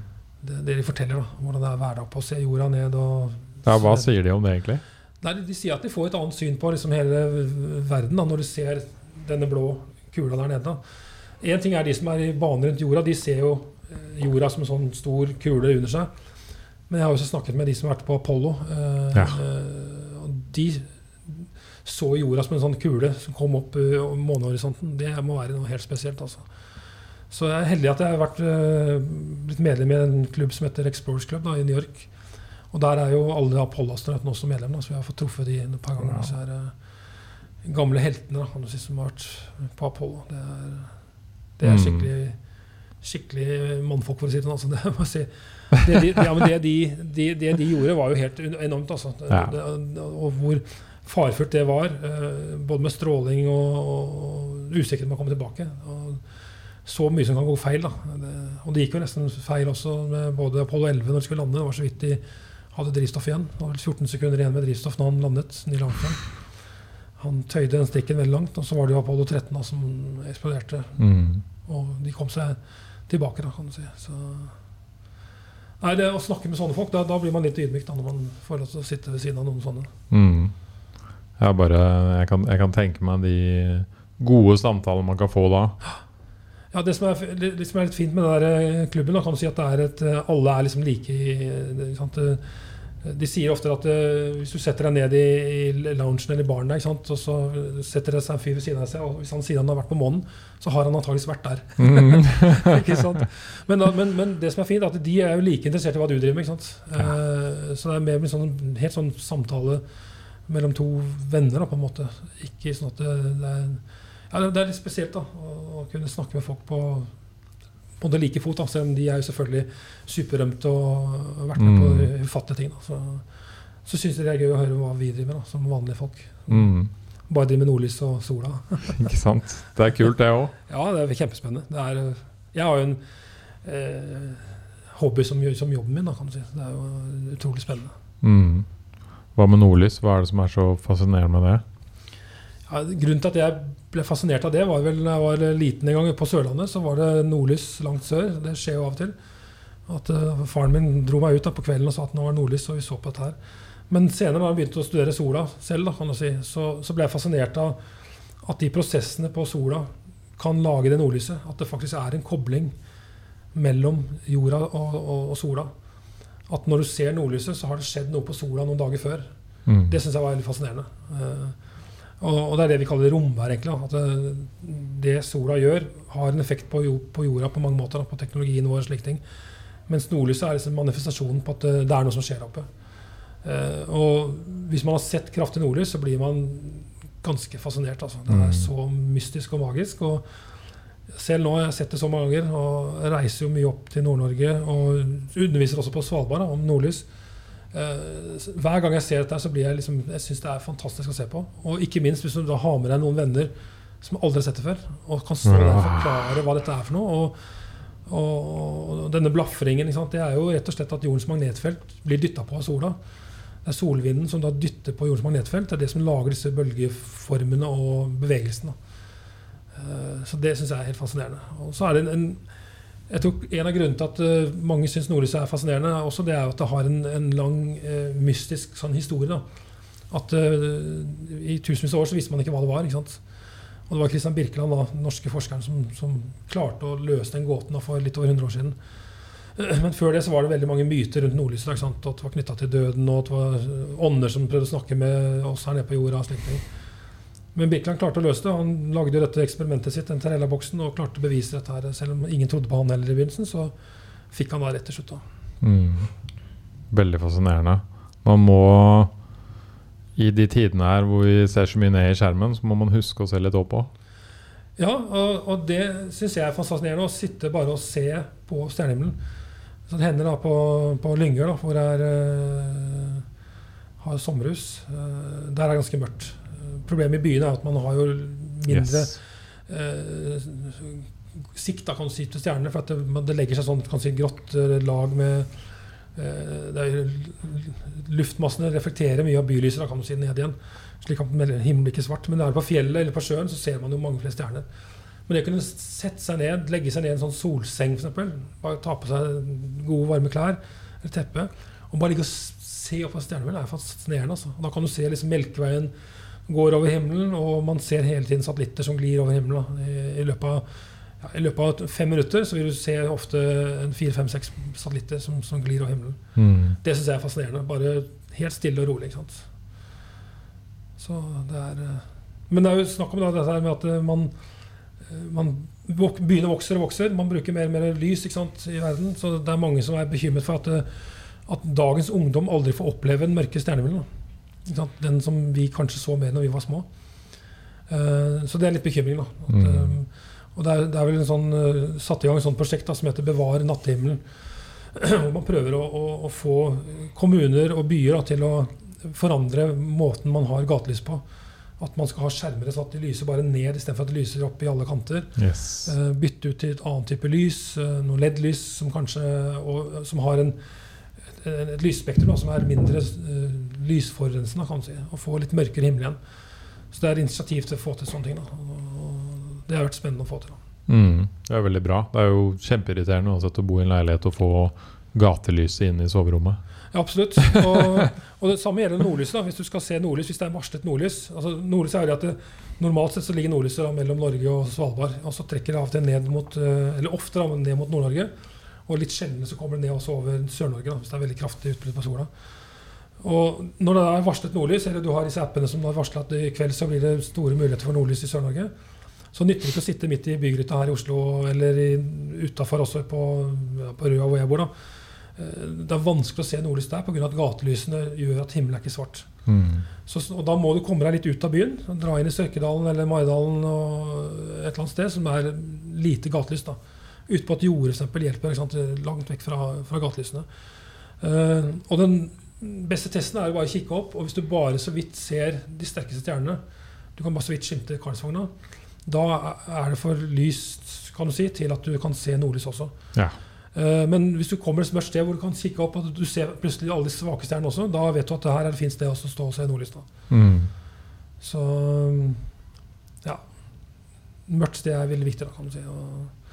Det, det de forteller, da, hvordan det er hverdag på å se jorda ned. og Ja, hva sier de om det, egentlig? Nei, de sier at de får et annet syn på liksom hele verden da, når du ser denne blå kula der nede. Én ting er de som er i bane rundt jorda. De ser jo eh, jorda som en sånn stor kule under seg. Men jeg har også snakket med de som har vært på Apollo. Uh, Ja. uh, og de så jorda som en sånn kule som kom opp om månehorisonten. Det må være noe helt spesielt. altså. Så jeg er heldig at jeg har vært, eh, blitt medlem i en klubb som heter Explorers Club da, i New York. Og der er jo alle Apollo-astronautene også medlemmer, så vi har fått truffet de et par ganger. Ja. Så er det gamle heltene da, som har vært på Apollo. Det er, det er Mm. skikkelig, skikkelig mannfolk, for å si det sånn. Altså, det, må jeg si. det, de, ja, men det, de, de, det de gjorde, var jo helt enormt. Altså. Ja. og hvor farefullt det var, eh, både med stråling og, og usikkerhet med å komme tilbake. Og så mye som kan gå feil. Da. Det, og det gikk jo nesten feil også med både Apollo 11 når de skulle lande. Det var så vidt de hadde drivstoff igjen. Det var vel 14 sekunder igjen med drivstoff når han landet. Neil Armstrong. Han tøyde den strikken veldig langt, og så var det jo Apollo 13 da, som eksploderte. Mm. Og de kom seg tilbake, da, kan du si. Så Nei, det Å snakke med sånne folk, da, da blir man litt ydmyk da, når man får lov til å sitte ved siden av noen sånne. Mm. Jeg, bare, jeg, kan, jeg kan tenke meg de gode samtalene man kan få da. Ja, Det som er, det, som er litt fint med den der eh, klubben, da, kan du si at det er et, eh, alle er liksom like sant? Eh, De sier ofte at hvis du setter deg ned i, i loungen eller baren der, og så setter det seg en fyr ved siden av seg, og hvis han sier han har vært på månen, så har han antakeligvis vært der. Mm. ikke sant? Men, da, men, men det som er fint, er at de er jo like interessert i hva du driver med. ikke sant? Eh, så det er mer en sånn, helt sånn samtale mellom to venner, da, på en måte. Ikke sånn at det, det er ja, det- er litt spesielt da, å, kunne snakke med folk på, på det like fot. Da, selv om de er jo selvfølgelig superrømte og har vært med på Mm. ufattelige ting. Da. Så, så syns jeg det er gøy å høre hva vi driver med da, som vanlige folk. Mm. Bare driver med nordlys og sola. Ikke sant? Det er kult, det òg. Ja, det er kjempespennende. Det er, jeg har jo en eh, hobby som, som jobben min, da, kan du si. Det er jo utrolig spennende. Mm. Hva med nordlys? Hva er det som er så fascinerende med det? Ja, grunnen til at jeg ble fascinert av det, var vel da jeg var liten en gang på Sørlandet. Så var det nordlys langt sør. Det skjer jo av og til. At uh, Faren min dro meg ut da på kvelden og sa at nå var det nordlys, og vi så på dette her. Men senere, da jeg begynte å studere sola selv, da, kan si, så, så ble jeg fascinert av at de prosessene på sola kan lage det nordlyset. At det faktisk er en kobling mellom jorda og, og, og sola. At når du ser nordlyset, så har det skjedd noe på sola noen dager før. Mm. Det syns jeg var veldig fascinerende. Uh, og, og det er det vi kaller romvær, egentlig. At det, det sola gjør, har en effekt på, på jorda på mange måter. På teknologien vår og slike ting. Mens nordlyset er liksom manifestasjonen på at det, det er noe som skjer oppe. Uh, og hvis man har sett kraftig nordlys, så blir man ganske fascinert. Altså. Det Mm. er så mystisk og magisk. og selv nå har jeg sett det så mange ganger, og jeg reiser jo mye opp til Nord-Norge og underviser også på Svalbard da, om nordlys. Eh, hver gang jeg ser dette, så blir jeg liksom Jeg syns det er fantastisk å se på. Og ikke minst hvis du da har med deg noen venner som aldri har sett det før, og kan stå der og forklare hva dette er for noe. Og, og, og denne blafringen, det er jo rett og slett at jordens magnetfelt blir dytta på av sola. Det er solvinden som da dytter på jordens magnetfelt. Det er det som lager disse bølgeformene og bevegelsene. Eh, Så det syns jeg er helt fascinerende. Og så er det en, en jeg tror En av grunnene til at eh, mange syns nordlyset er fascinerende, er også det er at det har en, en lang eh, mystisk sånn historie. da. At I tusenvis av år så visste man ikke hva det var. ikke sant? Og det var Christian Birkeland, den norske forskeren, som, som klarte å løse den gåten da, for litt over 100 år siden. Men før det så var det veldig mange myter rundt nordlyset. at det var knytta til døden, og at det var ånder som prøvde å snakke med oss her nede på jorda. og slike ting. Men Birkeland klarte å løse det. Han lagde dette eksperimentet sitt, den Terella-boksen, og klarte å bevise dette. her. Selv om ingen trodde på han heller i begynnelsen, så fikk han da rett til slutt. Mm. Veldig fascinerende. Man må I de tidene her hvor vi ser så mye ned i skjermen, så må man huske å se litt opp òg. Ja, og, og det syns jeg er fascinerende. Å sitte bare og se på stjernehimmelen. Så det hender da på, på Lyngør, da, hvor jeg er, eh, har sommerhus. Uh, der er det ganske mørkt. Problemet i byene er at man har jo mindre Yes. eh, sikt da, kan du si, til stjernene. For at det, det legger seg sånn kan si, grått eh, lag med eh, det Luftmassene reflekterer mye av bylyset da, kan du si, ned igjen. Slik at himmelen blir ikke svart. Men er du på fjellet eller på sjøen, så ser man jo mange flere stjerner. Men det å kunne sette seg ned, legge seg ned i en sånn solseng f.eks., bare ta på seg gode, varme klær eller teppe, og bare ligge og se opp på stjernehimmelen, er fascinerende. Altså. Og Da kan du se liksom Melkeveien går over himmelen, og man ser hele tiden satellitter som glir over himmelen. I, i, løpet av, ja, I løpet av fem minutter så vil du se ofte en fire-fem-seks satellitter som, som glir over himmelen. Mm. Det syns jeg er fascinerende. Bare helt stille og rolig. Så det er eh, Men det er jo snakk om det, dette her med at eh, man, eh, man Byene vokser og vokser. Man bruker mer og mer lys sant, i verden. Så det er mange som er bekymret for at, at dagens ungdom aldri får oppleve den mørke stjernehimmelen. Den som vi kanskje så mer når vi var små. Eh, Så det er litt bekymring. da. At, Mm. eh, Og det er, det er vel en sånn, eh, satt i gang et sånt prosjekt da, som heter Bevar nattehimmelen. Hvor man prøver å, å, å få kommuner og byer da, til å forandre måten man har gatelys på. At man skal ha skjermere så at de lyser bare ned istedenfor at de lyser opp i alle kanter. Yes. Eh, bytte ut til et annet type lys, noe LED-lys som kanskje og, som har en, et, lysspekter da, som er mindre uh, lysforurensende, kan man si. Og få litt mørkere himmel igjen. Så det er initiativ til å få til sånne ting. Da. Og det har vært spennende å få til. Da. Mm. Det er veldig bra. Det er jo kjempeirriterende uansett å bo i en leilighet og få gatelyset inn i soverommet. Ja, absolutt. Og, og det samme gjelder nordlyset. Hvis du skal se nordlys, hvis det er varslet nordlys. altså Nordlys er det at det, Normalt sett så ligger nordlyset mellom Norge og Svalbard. Og så trekker det av og til ned mot eh, Eller ofte ned mot Nord-Norge. Og litt sjeldnere så kommer det ned også over Sør-Norge, hvis det er veldig kraftig utbrudd på sola. Og når det er varslet nordlys, eller du har disse appene som har varslet at i kveld så blir det store muligheter for nordlys i Sør-Norge, så nytter det ikke å sitte midt i bygryta her i Oslo eller utafor også på, på Røa hvor jeg bor. da. Eh, Det er vanskelig å se nordlys der pga. at gatelysene gjør at himmelen er ikke svart. Mm. Så, og Da må du komme deg litt ut av byen. Dra inn i Sørkedalen eller Maridalen og et eller annet sted som er lite gatelys. da. Ute på et jorde eksempel, hjelper sant? langt vekk fra, fra gatelysene. Uh, og den beste testen er jo bare å kikke opp. Og hvis du bare så vidt ser de sterkeste stjernene, du kan bare så vidt skimte Karlsvogna, da er det for lyst kan du si, til at du kan se nordlys også. Ja. Uh, Men hvis du kommer til et mørkt sted hvor du kan kikke opp og du ser plutselig alle de svake stjernene også, da vet du at det her er det fint sted også å stå og se nordlys. Mm. Så ja. Mørkt sted er veldig viktig, da, kan du si. Og,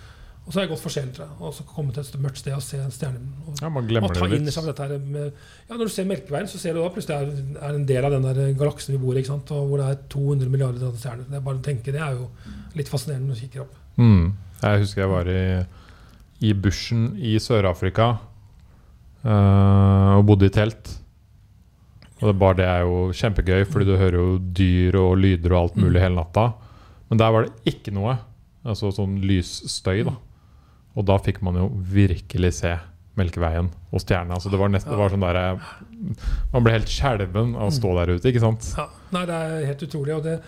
og så er det godt for sent, jeg. Og så kommet til et mørkt sted og se stjernen. Og, ja, man og glemmer ta det litt. dette her med Ja, Når du ser Melkeveien, så ser du da plutselig er, er en del av den der galaksen vi bor i, ikke sant? og hvor det er 200 milliarder stjerner. Det er bare å tenke, det er jo litt fascinerende når du kikker opp. Mm. Jeg husker jeg var i, i bushen i Sør-Afrika øh, og bodde i telt. Og det bare det er jo kjempegøy, fordi du hører jo dyr og lyder og alt mulig Mm. hele natta. Men der var det ikke noe. Altså sånn lysstøy, da. Og da fikk man jo virkelig se Melkeveien og stjerna. Altså det var nesten det var sånn der, Man ble helt skjelven av å stå der ute, ikke sant? Ja, nei, det er helt utrolig. Og det,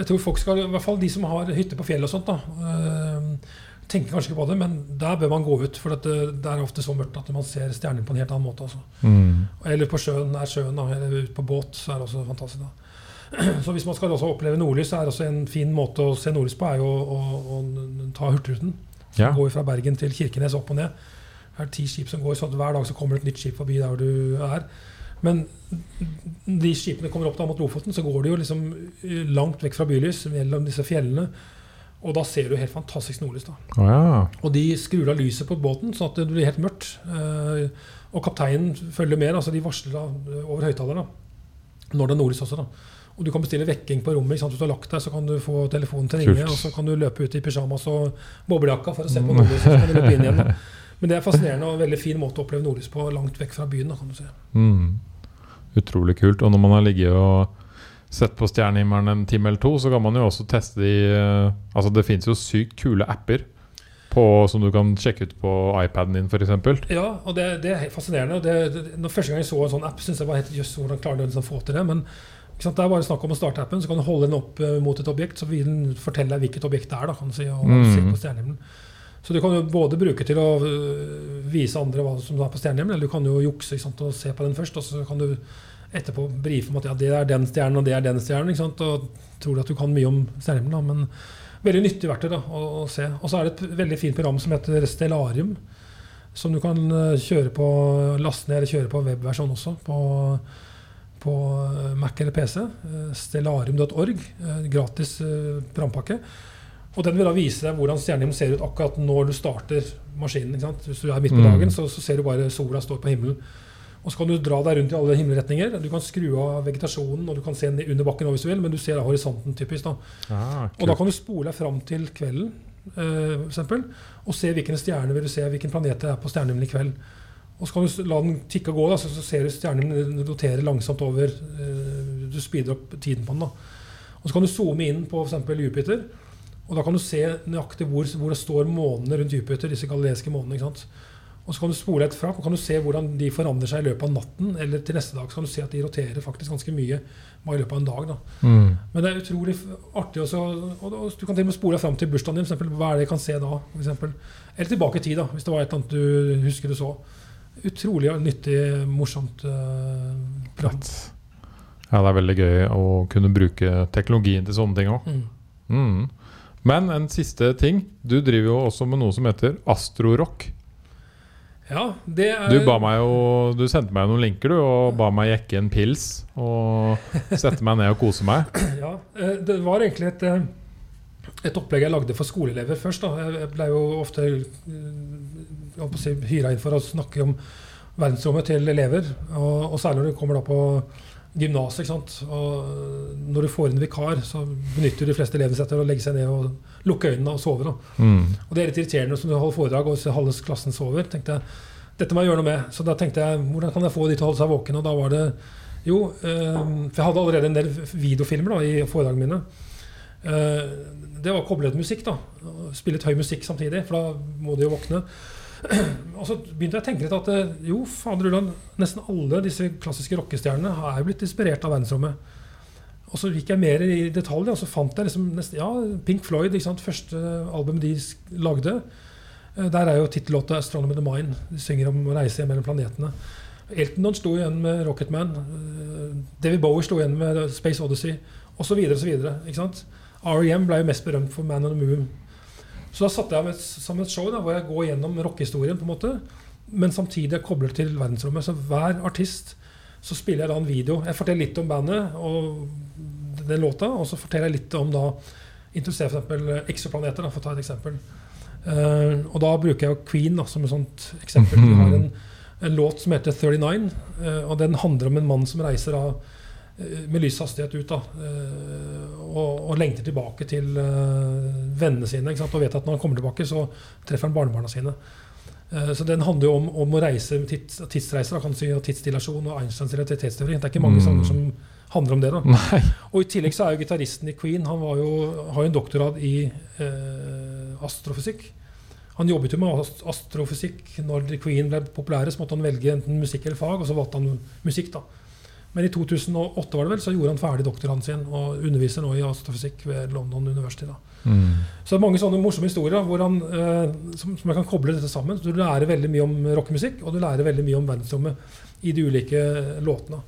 jeg tror folk skal, i hvert fall de som har hytte på fjellet og sånt, da, øh, tenker kanskje ikke på det, men der bør man gå ut. For det, det er ofte så mørkt at man ser stjerner på en helt annen måte. Altså. Mm. Eller på sjøen, er sjøen, da, eller ut på båt, så er det også fantastisk. da. Så hvis man skal også oppleve nordlys, så er det også en fin måte å se nordlys på, er jo å, å, å ta Hurtigruten. Som Ja. går fra Bergen til Kirkenes opp og ned. Det er ti skip som går, så hver dag så kommer det et nytt skip forbi der du er. Men de skipene kommer opp da mot Lofoten, så går de jo liksom langt vekk fra bylys, mellom disse fjellene. Og da ser du helt fantastisk nordlys. da. Ja. Og de skrur av lyset på båten, sånn at det blir helt mørkt. Eh, og kapteinen følger med. altså De varsler eh, over høyttaleren når det er nordlys også. da. Og du kan bestille vekking på rommet. ikke sant? Hvis du har lagt deg, så kan du få telefonen til å ringe. Og så kan du løpe ut i pysjamas og boblejakka for å se på nordlys. Så kan du løpe inn igjen. Men det er fascinerende og en veldig fin måte å oppleve nordlys på langt vekk fra byen. kan du si. Mm. Utrolig kult. Og når man har ligget og sett på stjernehimmelen en time eller to, så kan man jo også teste de eh, Altså, det fins jo sykt kule apper på, som du kan sjekke ut på iPaden din, f.eks. Ja, og det, det er fascinerende. Det, det, når Første gang jeg så en sånn app, syntes jeg var helt jøss, hvordan klarer den å få til det? Men det er bare snakk om å starte appen, så kan du holde den opp eh, mot et objekt, så vil den fortelle deg hvilket objekt det er. da, kan du si, og Mm. se på stjernehimmelen. Så du kan jo både bruke til å øh, vise andre hva som er på stjernehimmelen, eller du kan jo jukse sant, og se på den først, og så kan du etterpå brife om at ja, det er den stjernen og det er den stjernen. sant, Og tror du at du kan mye om stjernehimmelen, men veldig nyttig verktøy da, å, å se. Og så er det et veldig fint program som heter Stellarium, som du kan øh, kjøre på, laste ned eller kjøre på webversjon også. på på øh, Mac eller PC. øh, Stellarium.org. øh, Gratis programpakke. Og den vil da vise deg hvordan stjernehimmelen ser ut akkurat når du starter maskinen. Hvis du er midt på Mm. dagen, så, så ser du bare sola står på himmelen. Og så kan du dra deg rundt i alle himmelretninger. Du kan skru av vegetasjonen, og du kan se ned under bakken hvis du vil, men du ser da horisonten typisk. da. Ah, Og da kan du spole deg fram til kvelden, eh, eksempel, og se hvilken stjerne vil du se, hvilken planet det er på stjernehimmelen i kveld. Og så kan du la den tikke og gå, da, så, så ser du stjernen rotere langsomt over. Eh, du speeder opp tiden på den. da. Og så kan du zoome inn på f.eks. Jupiter. Og da kan du se nøyaktig hvor, hvor det står månene rundt Jupiter, disse galileiske månene. ikke sant? Og så kan du spole et fra og kan du se hvordan de forandrer seg i løpet av natten. Eller til neste dag så kan du se at de roterer faktisk ganske mye bare i løpet av en dag. da. Mm. Men det er utrolig artig også. Og og du kan til og med spole fram til bursdagen din. For eksempel, hva er det jeg kan se da? For eksempel. Eller tilbake i tid, da, hvis det var et eller annet du husker du så. Utrolig nyttig, morsomt uh, prat. Ja, det er veldig gøy å kunne bruke teknologien til sånne ting òg. Mm. Mm. Men en siste ting. Du driver jo også med noe som heter Astrorock. Ja, det er Du, ba meg jo, du sendte meg noen linker du, og ba meg jekke en pils og sette meg ned og kose meg. Ja, eh, det var egentlig et, eh, et opplegg jeg lagde for skoleelever først. da. Jeg ble jo ofte si, hyra inn for å snakke om verdensrommet til elever. Og, og særlig når du kommer da på gymnaset. Og når du får inn vikar, så benytter de fleste elevene seg til å legge seg ned og lukke øynene og sove. Mm. Og det er litt irriterende som du holder foredrag og halve klassen sover. tenkte jeg, Dette må jeg gjøre noe med. Så da tenkte jeg hvordan kan jeg få de til å holde seg våkne? Og da var det jo eh, For jeg hadde allerede en del videofilmer da, i foredragene mine. Eh, det var koblet musikk. da, Spille litt høy musikk samtidig, for da må de jo våkne. Og så begynte jeg å tenke litt at eh, jo, fader ulland, nesten alle disse klassiske rockestjernene er blitt inspirert av verdensrommet. Og så gikk jeg mer i detalj, og så fant jeg liksom nesten, ja, Pink Floyd, ikke sant, første albumet de lagde. Eh, Der er jo tittellåta 'Astronomy the Mind'. De synger om å reise mellom planetene. Elton sto igjen med 'Rocketman'. Man'. David Bowie sto igjen med 'Space Odyssey', osv. osv. R.E.M. ble jo mest berømt for 'Man on the Moon'. Så da satte jeg meg sammen et show da, hvor jeg går gjennom rockehistorien, på en måte, men samtidig er koblet til verdensrommet. Så hver artist så spiller jeg da en video. Jeg forteller litt om bandet og den låta, og så forteller jeg litt om da Introdusere f.eks. eksoplaneter, da, for å ta et eksempel. Uh, og da bruker jeg Queen da, som et sånt eksempel. Vi har en, en låt som heter 39, uh, og den handler om en mann som reiser av eh, med lys hastighet ut. da, eh, og, og lengter tilbake til eh, vennene sine. Og vet at når han kommer tilbake, så treffer han barnebarna sine. Eh, Så den handler jo om, om å reise tids, tidsreiser kan si, og tidsdilasjon og Einsteins realitetsteori. Det er ikke mange Mm. sanger som handler om det. da. Nei. Og i tillegg så er jo gitaristen i Queen Han var jo, har jo en doktorgrad i eh, astrofysikk. Han jobbet jo med astrofysikk når Queen ble populære. Så måtte han velge enten musikk eller fag, og så valgte han musikk. da. Men i 2008 var det vel, så gjorde han ferdig doktorgraden sin og underviser nå i astrofysikk ved London University. Mm. Så det er mange sånne morsomme historier hvor han, eh, som, som jeg kan koble dette sammen. Så du lærer veldig mye om rockemusikk, og du lærer veldig mye om verdensrommet i de ulike låtene.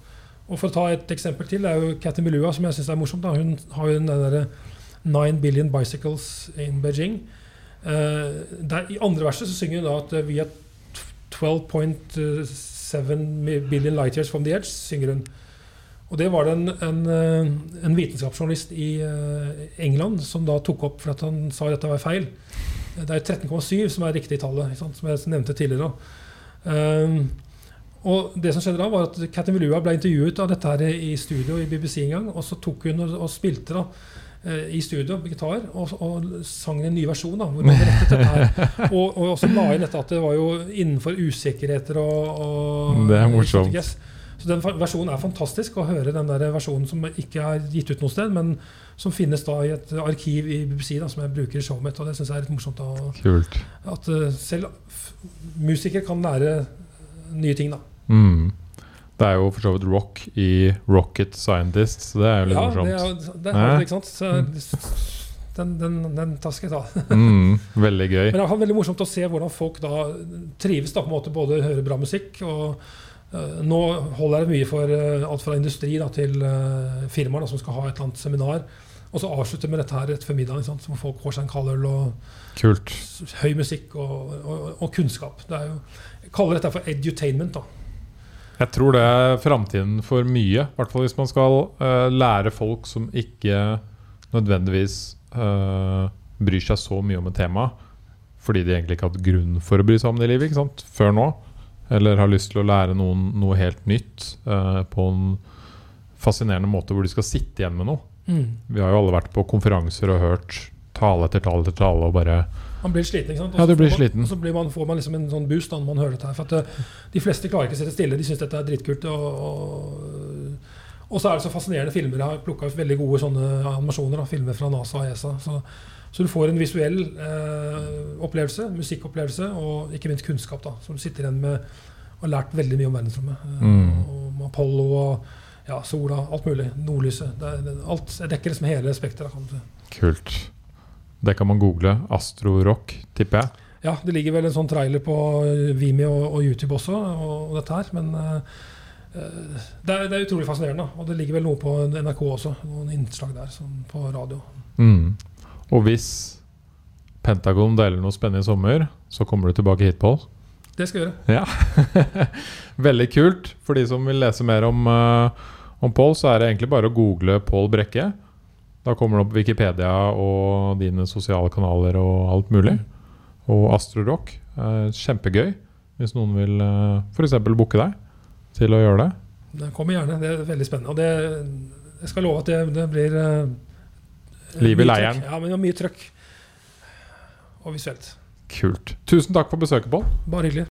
Og For å ta et eksempel til, det er jo Cathy Melua, som jeg syns er morsomt. Da. Hun har jo den derre 'Nine Billion Bicycles in Beijing'. Eh, der, I andre verset så synger hun da at vi er 12.7 billion light years from the edge, synger hun. Og det var det en, en, eh, en vitenskapsjournalist i eh, England som da tok opp for at han sa at dette var feil. Det er 13,7 som er riktig tallet, som jeg nevnte tidligere. Um, og det som skjedde da var at Katin Villua ble intervjuet av dette her i studio i BBC en gang. Og så tok hun og, og spilte da eh, i studio gitar og, og sang en ny versjon. da, hvor man rettet dette her. Og, og så la inn dette at det var jo innenfor usikkerheter og, og Det er morsomt. Yes. Så den versjonen er fantastisk å høre den der versjonen som ikke er gitt ut noe sted, men som finnes da i et arkiv i BBC da, som jeg bruker i showet mitt. Og det syns jeg er litt morsomt. Da, Kult. At eh, selv musikere kan lære nye ting, da. Mm. Det er jo for så vidt rock i Rocket Scientist, så det er jo litt Ja, morsomt. det er, det er, jo ikke sant? Så, den, den, den tar skal jeg ta. Mm, veldig gøy. Men det er veldig morsomt å se hvordan folk da trives. da på en måte Både høre bra musikk og Nå holder jeg mye for eh, alt fra industri da, til uh, firmaer da, som skal ha et eller annet seminar. Og så avslutte med dette her rett før middag, sant? folk får seg en kald øl og Kult. høy musikk og, og, og kunnskap. Det jo, jeg kaller dette for edutainment. da Jeg tror det er framtiden for mye. I hvert fall hvis man skal uh, lære folk som ikke nødvendigvis uh, bryr seg så mye om et tema, fordi de egentlig ikke har hatt grunn for å bry seg om det i livet før nå. Eller har lyst til å lære noen noe helt nytt eh, på en fascinerende måte hvor de skal sitte igjen med noe. Vi har jo alle vært på konferanser og hørt tale etter tale etter tale og bare Man blir sliten. ikke sant? Ja, du blir sliten. Og så blir man, får man liksom en sånn boost da når man hører dette her. For at eh, De fleste klarer ikke å sitte stille. De syns dette er dritkult. Og, og, og så er det så fascinerende filmer. Jeg har plukka ut veldig gode sånne animasjoner. Da, filmer fra NASA og ESA. Så, så du får en visuell eh, opplevelse, musikkopplevelse og ikke minst kunnskap. da, Som du sitter igjen med og har lært veldig mye om verdensrommet. Eh, Mm. Om Apollo og ja, sola, alt mulig. Nordlyset. Det, det, alt, jeg dekker liksom hele spekteret. si. Kult. Det kan man google. Astrorock, tipper jeg. Ja, det ligger vel en sånn trailer på eh, Vimeo og, og YouTube også, og, og dette her. Men eh, det, er, det er utrolig fascinerende. Og det ligger vel noe på NRK også. Noen innslag der sånn på radio. Mm. Og hvis Pentagon deler noe spennende i sommer, så kommer du tilbake hit, Pål. Det skal jeg gjøre. Ja. Veldig kult. For de som vil lese mer om, uh, om Pål, så er det egentlig bare å google Pål Brekke. Da kommer det opp Wikipedia og dine sosiale kanaler og alt mulig. Og Astrorock. Uh, kjempegøy. Hvis noen vil uh, f.eks. booke deg til å gjøre det. Det kommer gjerne. Det er veldig spennende. Og det, jeg skal love at det, det blir eh, Liv i leiren. Ja, men det var mye trøkk. Og visuelt. Kult. Tusen takk for besøket, Pål. Bare hyggelig.